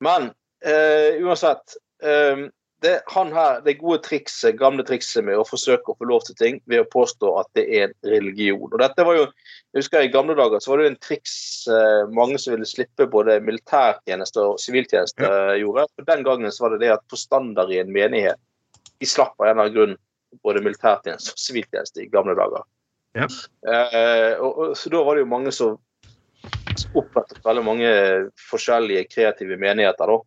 Men eh, uansett. Eh, det, han her, det gode trikset, gamle trikset med å forsøke å få lov til ting ved å påstå at det er en religion. Og dette var jo, jeg husker I gamle dager så var det jo en triks eh, mange som ville slippe både militærtjeneste og siviltjeneste Ja. gjorde. Og Den gangen så var det det at forstander i en menighet de slapp av en eller annen grunn både militærtjeneste og siviltjeneste i gamle dager. Ja. Eh, og, og, så da var det jo mange som opprettet veldig mange forskjellige kreative menigheter. da.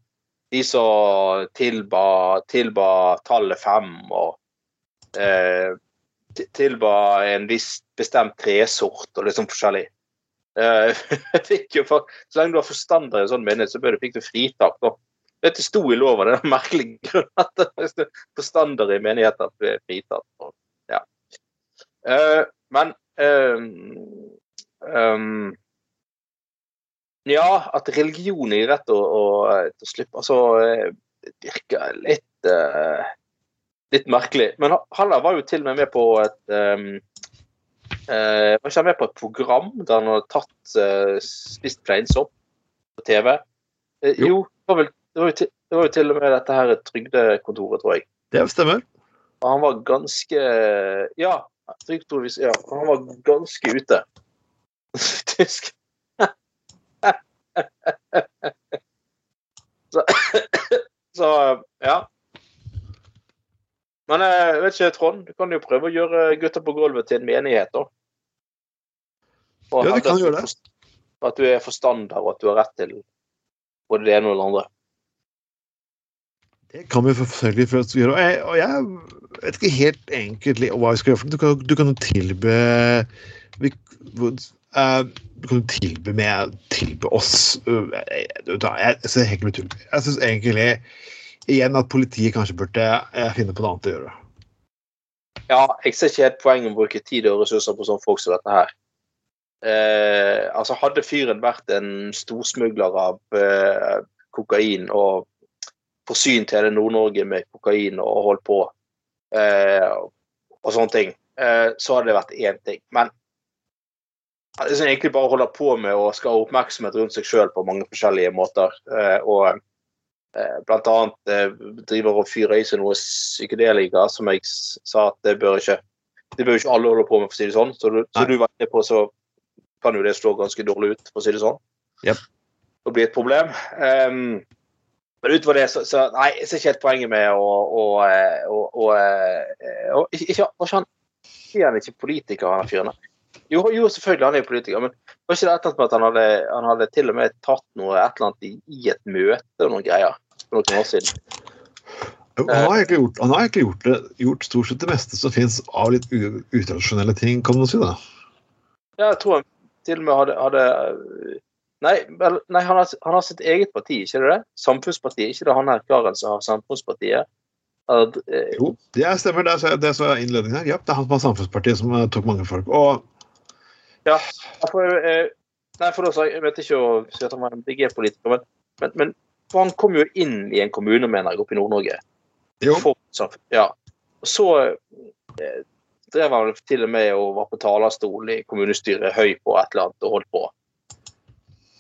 De som tilba, tilba tallet fem og eh, tilba en viss bestemt tresort og liksom forskjellig. Eh, jo, for, så lenge du var forstander i en sånn menighet, så bør du fikk du fritak. da. Dette sto i loven, det er en merkelig grunn at forstandere i menigheter ble fritatt. Og, ja. Eh, men ehm, Ja, at religion gir rett å, å, å slippe Altså, eh, virker litt uh, litt merkelig. Men ha- Haller var jo til og med med på et um, uh, Var ikke han med på et program der han hadde tatt uh, spist fleinsopp på TV? Uh, Jo. jo, det var, vel, det, var til, det var jo til og med dette her trygdekontoret, tror jeg. Det stemmer. Og han var ganske Ja, trygdekontoret ja, han var ganske ute. Tysk. Så, så ja. Men eh, jeg vet ikke, Trond, du kan jo prøve å gjøre Gutta på gulvet til en menighet, da. Og Ja, vi kan gjøre det. At du er forstander, og at du har rett til både det ene og det andre. Det kan vi selvfølgelig gjøre. Og jeg, og jeg vet ikke helt enkelt hva vi skal gjøre. for Du kan, du kan jo tilby vi, Du kan du tilby med tilby oss uh, jeg, jeg, jeg synes helt. Jeg synes egentlig igjen at politiet kanskje burde eh, finne på noe annet å gjøre. Ja, jeg ser ikke helt poenget med å bruke tid og ressurser på sånne folk som dette her. Uh, altså Hadde fyren vært en storsmugler av kokain og forsynt hele Nord-Norge med kokain og holdt på og sånne ting, så hadde det vært én ting. Men han som egentlig bare holder på med å skal ha oppmerksomhet rundt seg sjøl på mange forskjellige måter. Eh, og eh, blant annet eh, driver og fyrer i seg noe psykedelika, som jeg sa at det bør ikke det bør ikke alle holde på med, for å si det sånn. Så du, så Nei. du var inne på, så kan jo det slå ganske dårlig ut, for å si det sånn. Yep. Og bli et problem. Um, men utover det, så, så Nei, jeg ser ikke helt poenget med å, å, å, å, å ikke, var ikke han han ikke politiker, han fyren? der? Jo, jo, selvfølgelig, han er jo politiker, men var ikke det et eller annet med at han hadde, han hadde til og med tatt noe et eller annet i, i et møte og noen greier for noen år siden? Han har egentlig gjort, han har egentlig gjort, det, gjort stort sett det meste som fins av litt utradisjonelle ting, kan man si. da. Ja, jeg tror han til og med hadde, hadde Nei, nei han, har, han har sitt eget parti, ikke det? Samfunnspartiet. Ikke det han her karen som har Samfunnspartiet? At, eh, Jo, det stemmer. Det det så innledningen her. Ja, det er han som har Samfunnspartiet som eh, tok mange folk. Og ja, for, eh, nei, for da jeg vet ikke å si at han var en BG-politiker, men, men, men for han kom jo inn i en kommune, mener jeg, oppe i Nord-Norge. jo, Ja. Og så eh, drev han til og med og var på talerstol i kommunestyret høy på et eller annet og holdt på.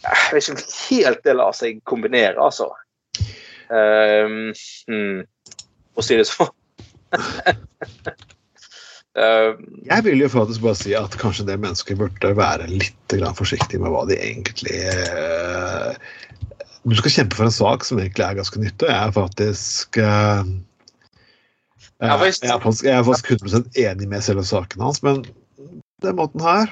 Jeg vet ikke om helt det lar seg kombinere, altså. Um, hmm, å si det sånn. um, jeg vil jo faktisk bare si at kanskje det mennesket burde være litt grann forsiktig med hva de egentlig uh, Du skal kjempe for en sak som egentlig er ganske nyttig. Jeg er faktisk uh, jeg, er faktisk, jeg er faktisk 100 enig med selve saken hans, men den måten her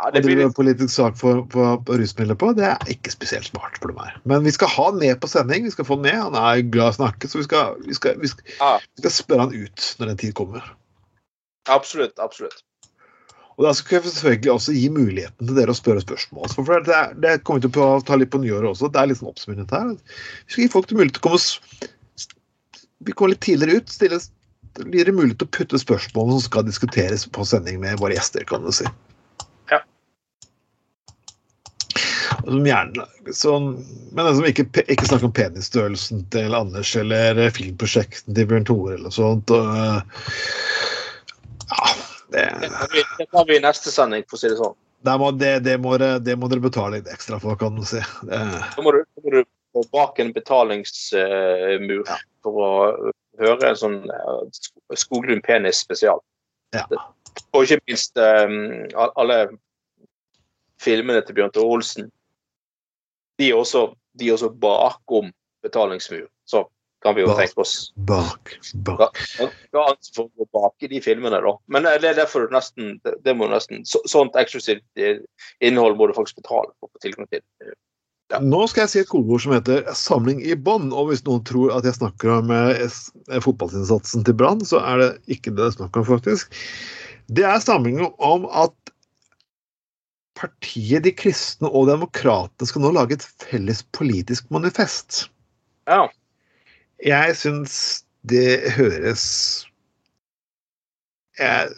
ja, det blir politisk sak for, for, på rusmidler på, det er ikke spesielt smart for meg. Men vi skal ha han med på sending. Vi skal få han med. Han er glad i å snakke, så vi skal, vi skal, vi skal, Ja. vi skal spørre han ut når den tid kommer. absolutt. Absolutt. Og da skal vi selvfølgelig også gi muligheten til dere å spørre spørsmål. For det, er, det kommer til å ta litt på nyåret også. Det er litt sånn oppsummering her. Vi skal gi folk til mulighet til å komme Vi kommer litt tidligere ut. Stille, blir dere mulighet til å putte spørsmålene som skal diskuteres på sending med våre gjester, kan du si. Ja. Som gjerne, sånn, men som ikke, ikke snakker om penisstørrelsen til Anders eller filmprosjektene filmprosjekten til Bjørn Tore eller sånt. Og, eh, ja, det, Det tar vi- i neste sending, for å si det sånn. det, må, det, det, må, det må dere betale litt ekstra for, kan du si. Det, Da må du, da må du bak en betalingsmur for å høre en sånn Skoglund penis spesial. ja. Og ikke minst um, alle filmene til Bjørn Tore Olsen. De er også, de er også bakom betalingsmur. Så kan vi jo Bak. tenke oss Bak, bak. Ja, for å gå bak i de filmene, da. Men eh, det er derfor du nesten det, må nesten så, Sånt eksklusivt eh, innhold må du faktisk betale for å få tilgang til. Ja. Nå skal jeg si et kodeord som heter 'samling i bånd'. Og hvis noen tror at jeg snakker om eh, fotballinnsatsen til Brann, så er det ikke det det er snakk om, faktisk. Det er samlingen om at partiet De kristne og demokratene skal nå lage et felles politisk manifest. Ja. Jeg syns det høres jeg,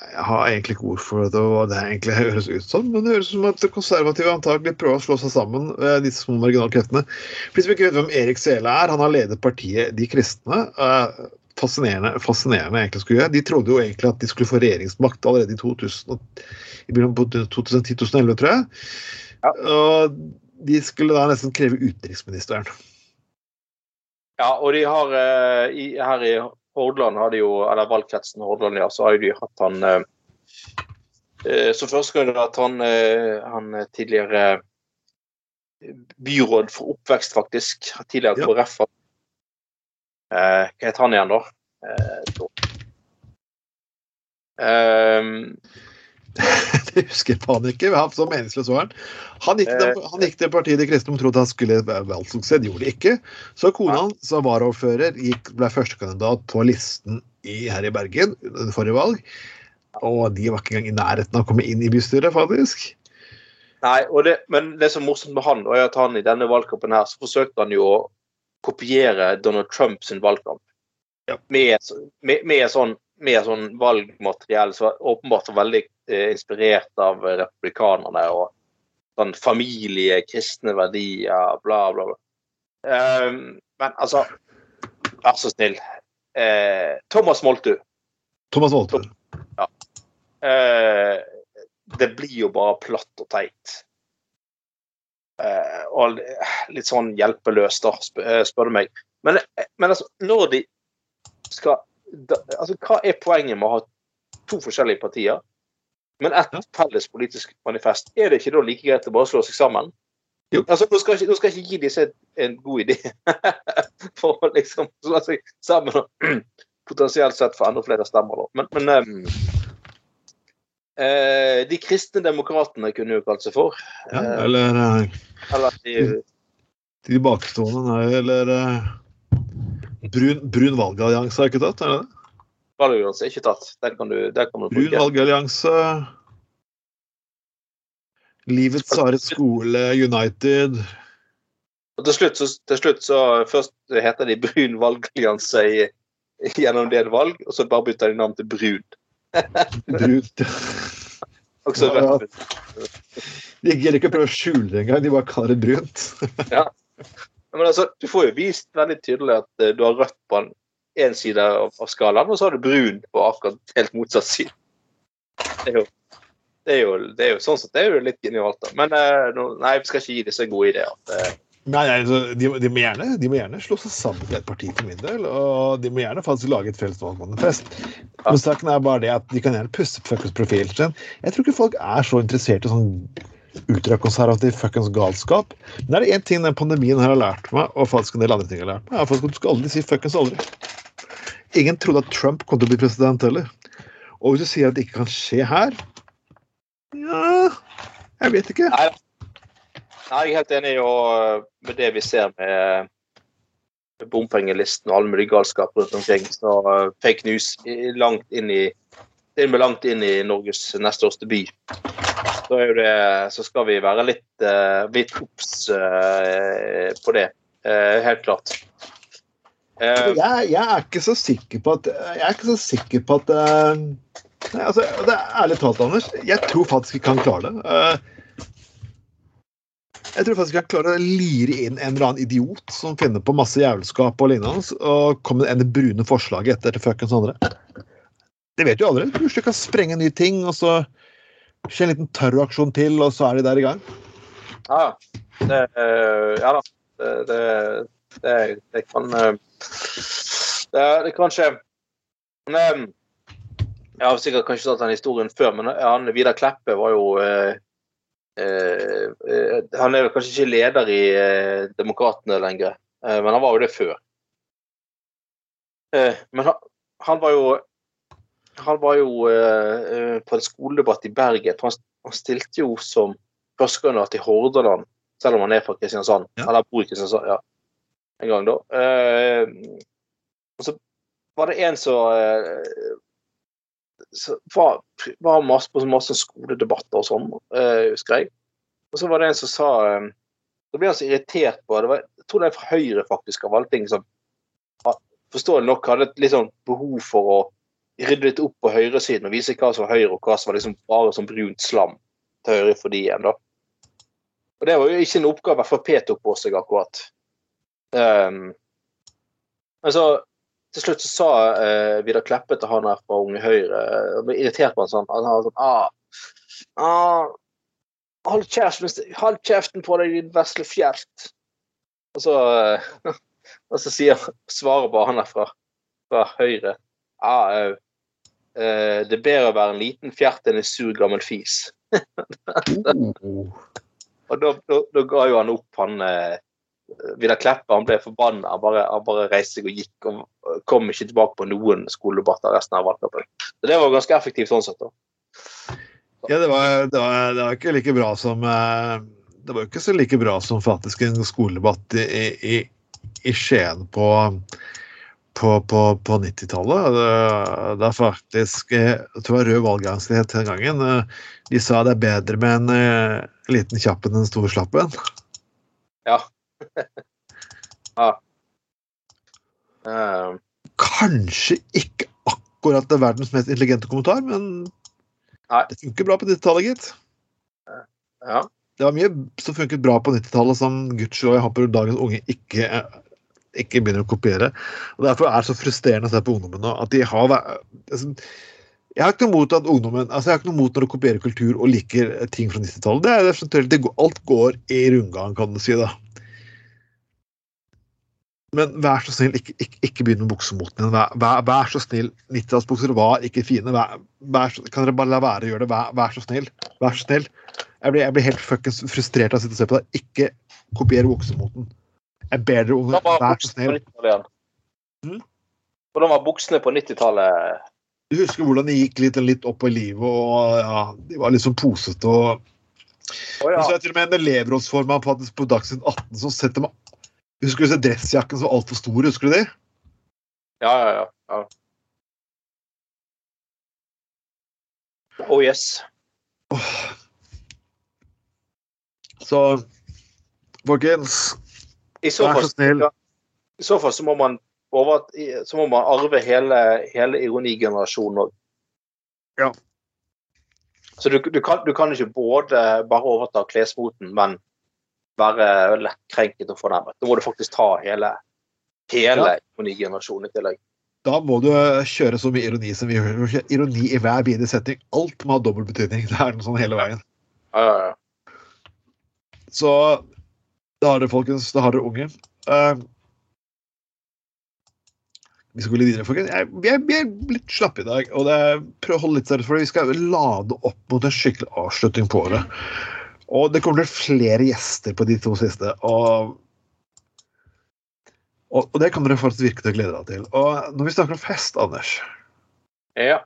jeg har egentlig ikke ord for det, hva det egentlig høres ut som, men det høres ut som at konservative antakelig prøver å slå seg sammen, eh, disse små marginalkreftene. For de som ikke vet hvem Erik Sele er, han har ledet partiet De kristne. Eh, Fascinerende, fascinerende egentlig skulle gjøre. De trodde jo egentlig at de skulle få regjeringsmakt allerede i 2000, i 2010-2011, tror jeg. Ja. Og de skulle da nesten kreve utenriksministeren. Ja, og de har eh, i, her i Hordaland har de jo, eller valgkretsen Hordaland, ja, så har de hatt han eh, eh, Som førstekandidat han, eh, han eh, tidligere byråd for oppvekst, faktisk. Tidligere Ja. KrF. Eh, hva heter han igjen, da? Eh. Ehm, Det husker faen ikke. Han så meningsløs var han. Han gikk, til, Eh. han gikk til partiet De kristne og trodde han skulle valgsuksess. Gjorde det ikke. Så kona hans, som varaordfører, ble førstekandidat på listen i, her i Bergen under forrige valg. Og de var ikke engang i nærheten av å komme inn i bystyret, faktisk. Nei, det, men det som er morsomt med han, er at han i denne valgkampen her, så forsøkte han jo å kopiere Donald Trumps valgkamp. Ja. Med, med, med, sånn, med sånn valgmateriell som åpenbart var veldig eh, inspirert av republikanerne. og sånn familie, kristne verdier, bla, bla, bla. Um, men altså, vær så snill. Eh, Thomas Moltu. Thomas Wolte. Eh, det blir jo bare platt og teit. Eh, og litt sånn hjelpeløst, da, eh, spør du meg. Men, men altså, når de skal da, altså, Hva er poenget med å ha to forskjellige partier, men ett felles politisk manifest? Er det ikke da like greit å bare slå seg sammen? Jo. Altså, Nå skal jeg nå skal jeg ikke gi disse en god idé for å liksom slå seg sammen og potensielt sett få enda flere stemmer. Da. Men, men ehm, Eh, de kristne demokratene kunne jo kalt seg for. Ja, Eh, eller eh, eller de, de tilbakestående, nei, eller eh, Brun, brun valgallianse jeg ikke tatt, er det det? Valgallianse er ikke tatt. Der kan du, der kan du Brun valgallianse. Livets harde skole, United. Og til slutt, så, til slutt så Først heter de Brun valgallianse gjennom det valg, og så bare bytter de navn til Brun. Brunt. Også Ja, ja. De gidder ikke å prøve å skjule det engang, de bare kaller det brunt. ja. Men altså, du får jo vist veldig tydelig at eh, du har rødt på én side av, av skalaen, og så har du brun på akkurat helt motsatt side. Det er jo, det er jo, det er jo sånn sett det er jo litt genialt, da. Men eh, nei, vi skal ikke gi disse gode ideer. Nei, altså, de, de, må gjerne, de må gjerne slå seg sammen til et parti for min del, og de må gjerne faktisk lage et felles valgmanifest. Men saken er bare det at de kan gjerne pusse på fuckings profilen sin. Jeg tror ikke folk er så interessert i sånn ultrakonservativ fuckings galskap. Men er det én ting den pandemien her har lært meg, og faktisk en del andre ting har lært meg, er at du skal aldri si fuckings aldri. Ingen trodde at Trump kom til å bli president heller. Og hvis du sier at det ikke kan skje her Ja, jeg vet ikke. Nei, Nei, jeg er helt enig og med det vi ser med bompengelisten og all mulig galskap rundt omkring. Så eh, fake news langt inn i langt inn i Norges nest største by. Så, det, så skal vi være litt, uh, litt obs eh, på det. Eh, helt klart. Eh, jeg, jeg er ikke så sikker på at Jeg er ikke så sikker på at eh, nei, altså, det er Ærlig talt, Anders, jeg tror faktisk vi kan klare det. Jeg tror faktisk jeg klarer å lire inn en eller annen idiot som finner på masse jævelskap og lignende, og kommer med det brune forslaget etter til fuckings andre. Det vet du aldri. Plutselig kan sprenge nye ting, og så skjer en liten terroraksjon til, og så er de der i gang. Ja, det, eh, ja da. Det, det, det, det kan eh, det, kan skje. Men eh, Jeg har sikkert kanskje tatt den historien før, men han Vidar Kleppe var jo Han er kanskje ikke leder i eh, Demokratene lenger, eh, men han var jo det før. Eh, men han, han var jo han var jo uh, eh, på en skoledebatt i Bergen. Han, han stilte jo som førstekandidat i Hordaland, selv om han er fra Kristiansand. Ja. Eller bor i Kristiansand, ja. En gang, da. Uh, og så var det en som eh, så var, var masse masse skoledebatter og sånn, eh, husker jeg. Og så var det en som sa eh, Da ble han så irritert på det var, Jeg tror det er fra Høyre, faktisk, av alle ting som forståelig nok hadde et litt sånn behov for å rydde litt opp på høyresiden og vise hva som var høyre, og hva som var liksom bare sånn brunt slam til høyre for de igjen, da. Og det var jo ikke en oppgave Frp tok på seg, akkurat. Um, men så til slutt så sa eh, Vidar Kleppe til han her fra Unge Høyre Han ble irritert på han sånn. Han var sånn ah, ah, Hold kjeften, hold kjeften på deg, din vesle fjert. Og så, eh, og så sier, svarer bare han her fra, fra Høyre ah, uh, det er bedre å være en liten fjert enn en sur gammel fis. Og da, da, da ga jo han opp, han eh, Vidar Kleppe. Han ble forbanna. Han bare, han bare reiste seg og gikk og kom ikke tilbake på noen skoledebatter resten av valgkampen. Så det var ganske effektivt sånn sett. da. Ja, det var, det, var, det var ikke like bra som eh, Det var ikke så like bra som faktisk en skoledebatt i, i, i Skien på, på, på, på 90-tallet. Det, er faktisk eh, Jeg tror det var Rød valggangslighet den gangen. eh, De sa det er bedre med en liten kjapp enn en stor slapp en. Ja. Ja. Eh, Kanskje ikke akkurat det verdens mest intelligente kommentar, men Nei. det funker bra på 90-tallet, gitt. ja. Det var mye som funket bra på 90-tallet som gudskjelov jeg håper dagens unge ikke, ikke begynner å kopiere. Og Derfor er det så frustrerende å se på ungdommen nå. at de har altså, Jeg har ikke noe mot at ungdommen altså jeg har ikke noe mot når de kopierer kultur og liker ting fra 90-tallet. Det er det Alt går i rundgang, kan du si. da. Men vær så snill, ikke, ikke, ikke begynn med buksemoten din. Vær, vær, vær så snill. 90-tallsbukser var ikke fine. Vær, så- kan dere bare la være å gjøre det? Vær, så snill. Vær så snill. Jeg blir, jeg blir helt fuckings frustrert av å sitte og se på det. Ikke kopier buksemoten. Jeg ber dere om var vær så snill. 90-tallet igjen. Mm. Hvordan var buksene på 90-tallet? Du husker hvordan de gikk litt, litt opp i livet, og ja, de var litt sånn posete og Oh, ja. Men så er det til og med en elevrådsformann på Dagsnytt 18 som setter meg Husker du disse dressjakkene som var altfor stor? Husker du de? Ja, ja, ja. ja. Oh yes. Så folkens, så vær fall, så snill. i så, fall så, må man over, så må man arve hele, hele ironigenerasjonen òg. Ja. Så du, du, kan, du kan ikke både bare overta klesmoten, men være lettkrenket og fornærmet. Da må du faktisk ta hele, hele Ja. ironigenerasjonen i tillegg. Da må du kjøre så mye ironi som vi gjør. Ironi i hver bidige setning. Alt må ha dobbel betydning. Det er noe sånn hele veien. Ja, ja, ja. Så da har dere, folkens. Da har dere unge. Uh, vi skal gå litt videre, folkens. Jeg, vi, er, er litt slappe i dag. og det Prøv å holde litt seriøst, for vi skal lade opp mot en skikkelig avslutning på året. Og det kommer til flere gjester på de to siste. og og, og det kan dere faktisk virke til å glede deg til. Og når vi snakker om fest, Anders ja.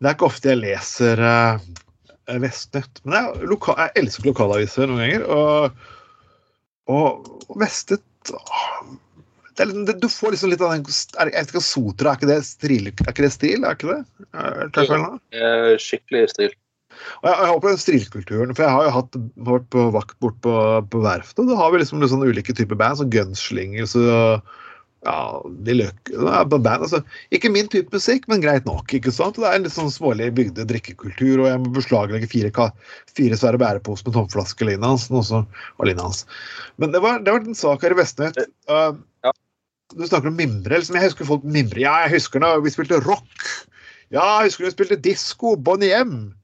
Det er ikke ofte jeg leser uh, Vestnett, men jeg, loka jeg elsker lokalaviser noen ganger. Og, og, og Vestet det det, Du får liksom litt av den er, Jeg vet ikke, Sotra, er ikke det stril? Er ikke det stil? Er ikke det? Er? Eh, Skikkelig stil. Og jeg, jeg håper den strilkulturen, for jeg har jo hatt vært på vakt bort på, på verftet, og da har vi liksom sånne ulike typer band, som Gunslingers og ja, de løk, band, altså, Ikke min type musikk, men greit nok. ikke sant? Det er en litt sånn smålig bygde drikkekultur, og jeg må beslaglegge fire, fire svære bæreposer med tomflaske lignende hans. Og Lina hans. Men det var, det var en sak her i Vestnytt. Uh, Ja. Du snakker om mimre. Liksom, jeg husker folk mimre. Ja, jeg husker da vi spilte rock. Ja, jeg husker vi spilte disko. Bonnie M.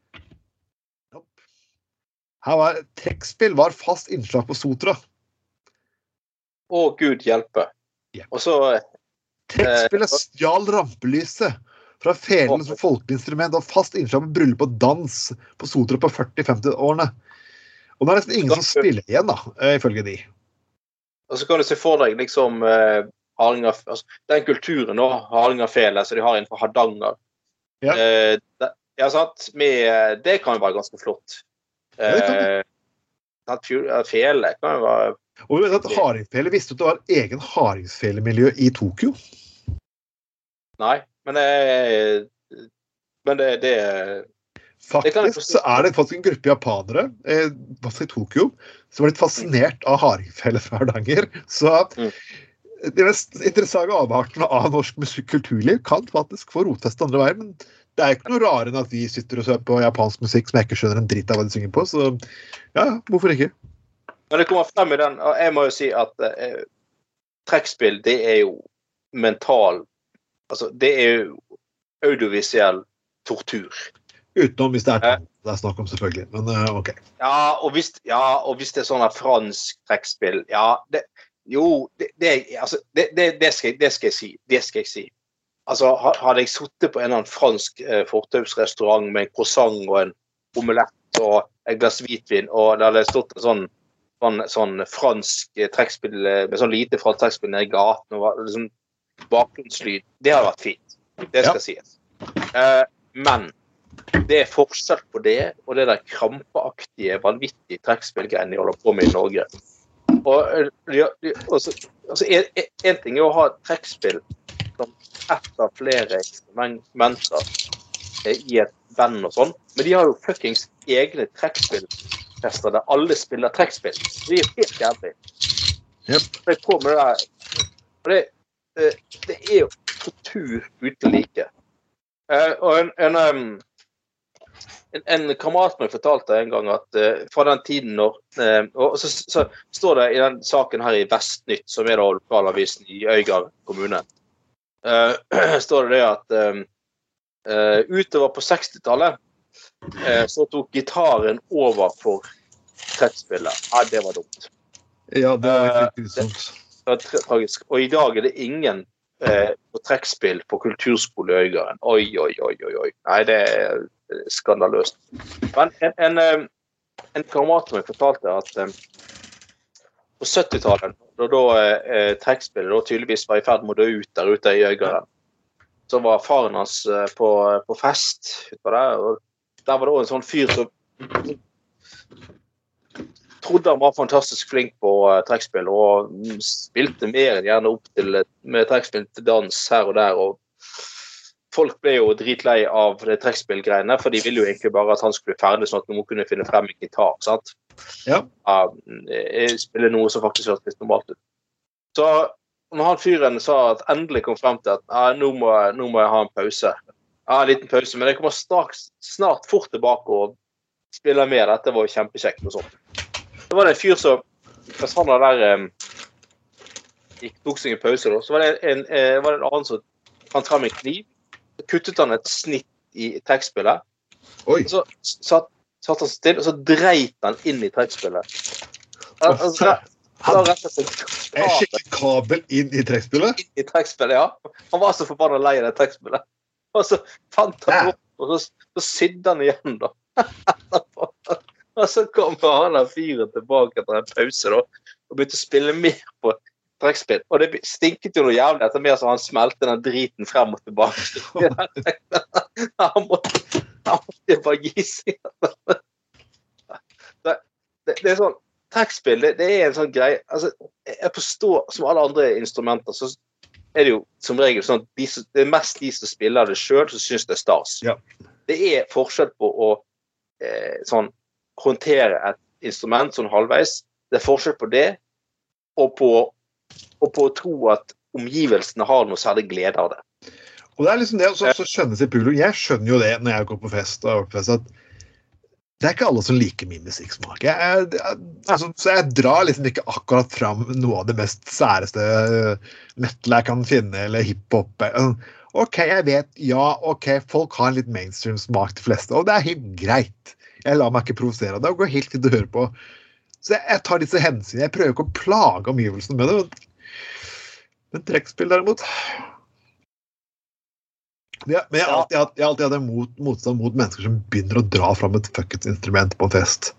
Her var Trekkspill var fast innslag på Sotra. Å, gud hjelpe. Ja. Og så Trekkspillet Eh, stjal rampelyset fra felene som folkeinstrument og fast innslag med bryllup og dans på Sotra på 40-50-årene. Og det er nesten ingen som spiller igjen, da, eh, ifølge de. Og så kan du se for deg liksom eh, Haringer, altså, Den kulturen nå, Hardingerfele, som de har innenfor Hardanger. Ja. Eh, det, ja, sant? Med, det kan jo være ganske flott. Eh, sant, Fele kan jo være Og vi vet at hardingfele visste at det var egen hardingfelemiljø i Tokyo. Nei, men det Men det, det Faktisk så er det faktisk en gruppe japanere eh, i Tokyo som var litt fascinert av hardingfele fra Hardanger. Så Mm. de mest interessante avartene av norsk musikk- kulturliv kan faktisk få rotfeste andre veier. Men det er ikke noe rarere enn at vi sitter og ser på japansk musikk som jeg ikke skjønner en dritt av hva de synger på. Så ja, hvorfor ikke? Men det kommer frem i den, og jeg må jo si at eh, trekkspill, det er jo mental Altså, det er jo audiovisuell tortur. Utenom hvis det er Ja. det er snakk om, selvfølgelig. Men eh, OK. Ja, og hvis, ja, og hvis det er sånn fransk trekkspill Ja, det, jo, det, det, altså, det, det, det, skal, det skal jeg si. Det skal jeg si. Altså, Hadde jeg sittet på en eller annen fransk eh, fortausrestaurant med en croissant og en omelett og et glass hvitvin, og det hadde stått en sånn, sånn, sånn fransk eh, trekkspill eh, med sånn lite fransk trekkspill nede i gaten og liksom, bakgrunnslyd, det hadde vært fint. Det skal sies. Eh, men det er forskjell på det og det der krampeaktige, vanvittige trekkspillgreiene de holder på med i Norge. Og, og, og, de, altså, en, en ting er å ha trekkspill som ett av flere instrumenter eh, i et band og sånn, men de har jo fuckings egne trekkspilltester der alle spiller trekkspill. Det er helt jævlig. Yep. Det, det. Det, det er jo tortur uten like. Eh, og en, en, en, en kamerat meg fortalte en gang at eh, fra den tiden når eh, Og så, så står det i den saken her i Vestnytt, som er da lokalavisen i Øygarden kommune, står det det at eh, eh, utover på 60-tallet eh, så tok gitaren over for trettspillet. Ja, det var dumt. Ja, det var Eh, litt grusomt. Det var tragisk. Og i dag er det ingen eh, på trekkspill på kulturskole i Øygarden. Oi, oi, oi, oi, oi. Nei, det er eh, skandaløst. Men en, en, eh, en kamerat av meg fortalte at eh, på 70-tallet, da, da eh, trekkspillet da tydeligvis var i ferd med å dø ut der ute i Øygarden, så var faren hans eh, på, på fest utpå der, og der var det òg en sånn fyr som trodde han var fantastisk flink på eh, trekkspill og spilte mer enn gjerne opp til med trekkspill til dans her og der. og Folk ble jo dritlei av trekkspillgreiene, for de ville jo egentlig bare at han skulle ferdig, sånn at noen kunne finne frem en gitar. sant? Ja. Uh, eh, spille noe som faktisk hørtes normalt ut. Så når han fyren sa at endelig kom frem til at ah, nå, må, nå må jeg ha en pause Ja, en liten pause, men jeg kommer straks, snart fort tilbake og spiller med. Dette var jo kjempekjekt og sånt. Så var det en fyr som Mens han der um, gikk, tok seg en pause, da, så var det en, eh, var det en annen som fant frem en kniv. Så kuttet han et snitt i tekstspillet. Oi. Så satt, satt han stille, og så dreit han inn i trekkspillet. Al- Altså, han skikkelig kabel inn i trekkspillet? inn i trekkspillet, ja. Han var så forbanna lei av det trekkspillet. Og så fant han opp, og så, så sydde han igjen, da. og så kom han der fyren tilbake etter en pause da, og begynte å spille mer på trekkspill. Og det stinket jo noe jævlig etter mer som han smelte den driten frem og tilbake. han måtte, bare gi. Det, det, det er sånn Trekkspill det, det er en sånn greie altså, Jeg forstår, som alle andre instrumenter, så er det jo som regel sånn de, som- det er mest de som spiller det sjøl, som syns det er stas. Ja. Det er forskjell på å eh, sånn, håndtere et instrument sånn halvveis. Det er forskjell på det og på, og på å tro at omgivelsene har noe særlig glede av det. Og det er liksom det så, så skjønner sitt publikum. Jeg skjønner jo det når jeg går på fest og fest, at det er ikke alle som liker min musikksmak. Altså, så jeg drar liksom ikke akkurat fram noe av det mest særeste metal jeg kan finne, eller hiphop. OK, jeg vet, ja, OK, folk har en litt mainstream smak, de fleste, og det er helt greit. Jeg lar meg ikke provosere av det, og går helt fint å høre på. Så jeg, jeg tar disse hensynene. Jeg prøver ikke å plage omgivelsene med det. Men trekkspill, derimot ja, men jeg har alltid, hatt- jeg har alltid hatt en mot, motstand mot mennesker som begynner å dra fram et fuckings instrument på en fest.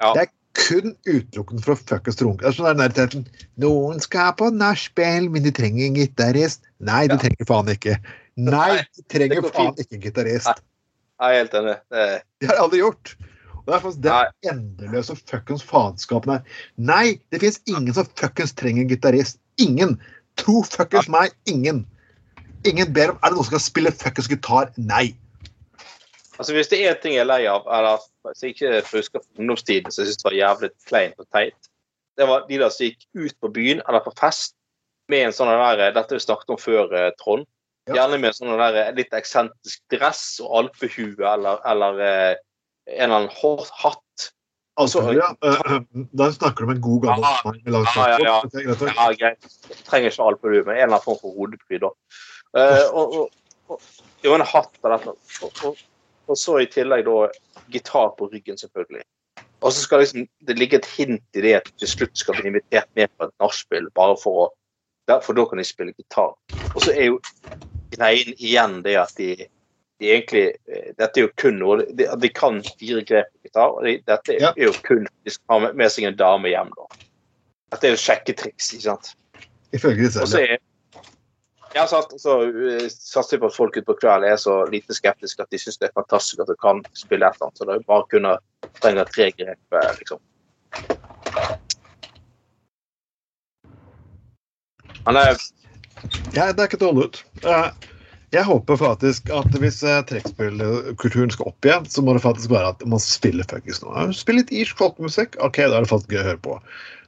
Ja. Det er kun utelukkende for å fuckings runke. Er sånn Noen skal på nachspiel, men de trenger en gitarist. Nei, de Ja. trenger faen ikke. Nei, de trenger faen ikke en gitarist. Jeg er helt enig. Det, Det har jeg aldri gjort. Og det er faktisk den endeløse fuckings faenskapen her. Nei, det fins ingen som fuckings trenger en gitarist. Ingen. Tro fuckings meg, ingen. Ingen ber om Er det noen som kan spille fuckings gitar? Nei. altså Hvis det er én ting jeg er lei av, eller hvis jeg ikke husker fra ungdomstiden, så jeg syns det var jævlig kleint og teit, det var de der som gikk ut på byen eller på fest med en sånn der Dette har vi snakket om før, eh, Trond. Ja. Gjerne med sånn der litt eksentrisk dress og alpehue eller, eller eh, en eller annen hård hatt. Altså, ja, da snakker du om en god gammel Ja, mann med langt ja, ja, ja. å- Ja, greit. Trenger ikke alpehue, men en eller annen form for hodepryd. da. Eh, og, og, og, en hatt på dette. Og, og, og så i tillegg da gitar på ryggen, selvfølgelig. Og så skal liksom det ligge et hint i det at til slutt skal bli invitert med på et nachspiel, bare for å ja, For da kan de spille gitar. Og så er jo greien igjen det at de, de egentlig eh, Dette er jo kun noe de, de kan fire grep på gitar, og de, dette er, Ja. jo kun de skal ha med, seg en dame hjem, da. Dette er jo sjekketriks, ikke sant. Ifølge de selv. Ja, så, så uh, satser på at folk ute på kvelden er så lite skeptiske at de syns det er fantastisk at du kan spille et eller annet. Så det er bare kunne trenge tre grep, eh, liksom. Han er Ja, det er ikke dårlig ut. Eh, Jeg håper faktisk at hvis trekkspillkulturen skal opp igjen, så må det faktisk være at man spiller fuckings noe. Spill litt irsk folkemusikk, ok, da er det faktisk gøy å høre på.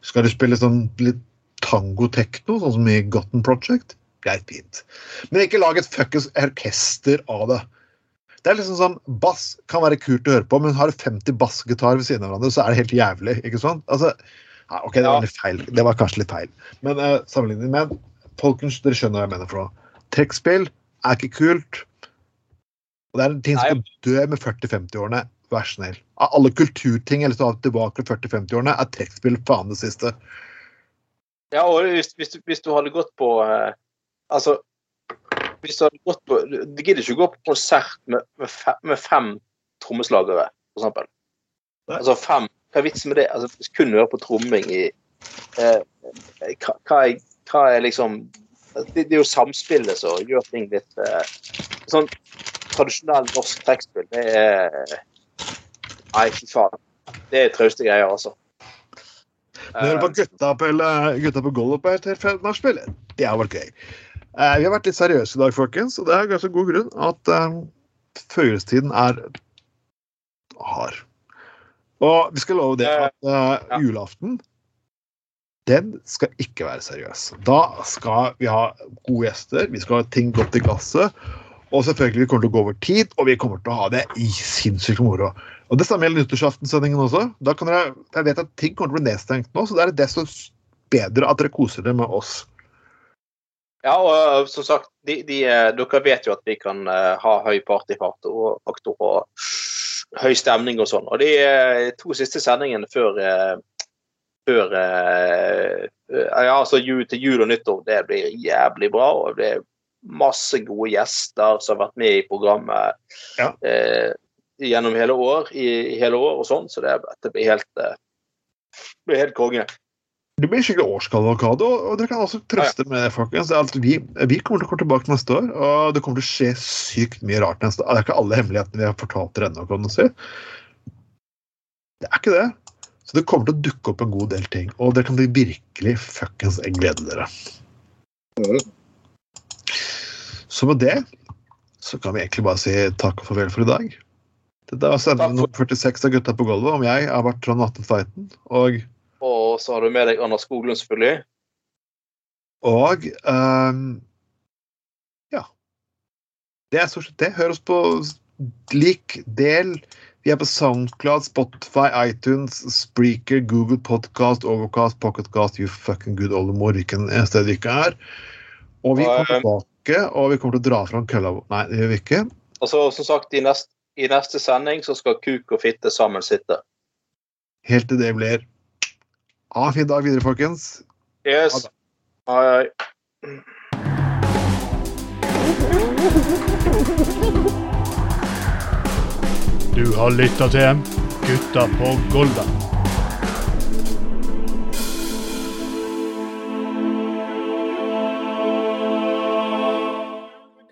Skal du spille sånn litt tango-tekno, sånn som i Gotten Project? Greit, fint. Men ikke lag et fuckings orkester av det. Det er liksom sånn, Bass kan være kult å høre på, men har du 50 bassgitarer ved siden av hverandre, så er det helt jævlig. ikke sant? Altså, ja, ok, det var litt feil. Det var kanskje litt feil. Men uh, sammenlignet med Folkens, dere skjønner hva jeg mener for noe. Trekkspill er ikke kult. Og det er en ting som skal dø med 40-50-årene. Vær snill. Av alle kulturting jeg har tilbake til 40-50-årene, er trekkspill faen det siste. Ja, og hvis, hvis, du, hvis du hadde gått på eh, Altså hvis du hadde gått på Du gidder ikke gå på konsert med, med, fem, med fem trommeslagere, eksempel. Altså fem Hva er vitsen med det? Altså, kun høre på tromming i eh, hva, hva, er, hva er liksom det, det er jo samspillet som gjør ting litt eh, Sånn tradisjonell norsk trekkspill, det er Nei, fy faen. Det er trauste greier, altså. Når på gutta på, gutta på gulvet på et nachspiel, det har vært gøy. Eh, vi har vært litt seriøse i dag, folkens, og det er ganske god grunn at eh, førjulstiden er hard. Og vi skal love det at eh, julaften den skal ikke være seriøs. Da skal vi ha gode gjester, vi skal ha ting godt i glasset. Og selvfølgelig vi kommer til å gå over tid, og vi kommer til å ha det i sinnssykt moro. Og Det samme gjelder nyttårsaftensendingen også. Da kan dere, jeg vet at ting kommer til å bli nedstengt nå, så det er desto bedre at dere koser dere med oss. Ja, og uh, som sagt, de, de, eh, dere vet jo at vi kan eh, ha høy partyfart og faktor og høy stemning og sånn. Og de eh, to siste sendingene før, eh, før eh, eh, ja, altså til jul og nyttår, det blir jævlig bra. og det blir masse gode gjester som har vært med i programmet Ja. eh, gjennom hele år, i, i hele år og sånn, så det, det blir helt, eh, helt konge. Det blir skikkelig årskavalkade, og, dere kan også trøste med det, folkens. Det vi, vi kommer til å komme tilbake neste år, og det kommer til å skje sykt mye rart neste år. Det er ikke alle hemmelighetene vi har fortalt dere ennå, kan du si. Det er ikke det. Så det kommer til å dukke opp en god del ting, og dere kan virkelig fuckings glede dere. Så med det så kan vi egentlig bare si takk og farvel for i dag. Dette var sending nummer 46 av Gutta på gulvet. Om jeg har vært Trond Atten Tveiten, og Og så har du med deg Anna Skoglund, selvfølgelig. Og um, ja. Det er stort sett det. Hør oss på lik, del. Vi er på Soundcloud, Spotify, iTunes, Spreaker, Google Podcast, Overcast, Pocketcast, you fucking good oldemor, en sted vi ikke er. Og vi kommer tilbake, og vi kommer til å dra fram kølla. Nei, det gjør vi ikke. Og så, som sagt, i neste, i neste sending så skal kuk og fitte sammen sitte. Helt til det blir Ha en fin dag videre, folkens. Ha Yes. det. Hei, hei. Du har lytta til Gutta på Golda.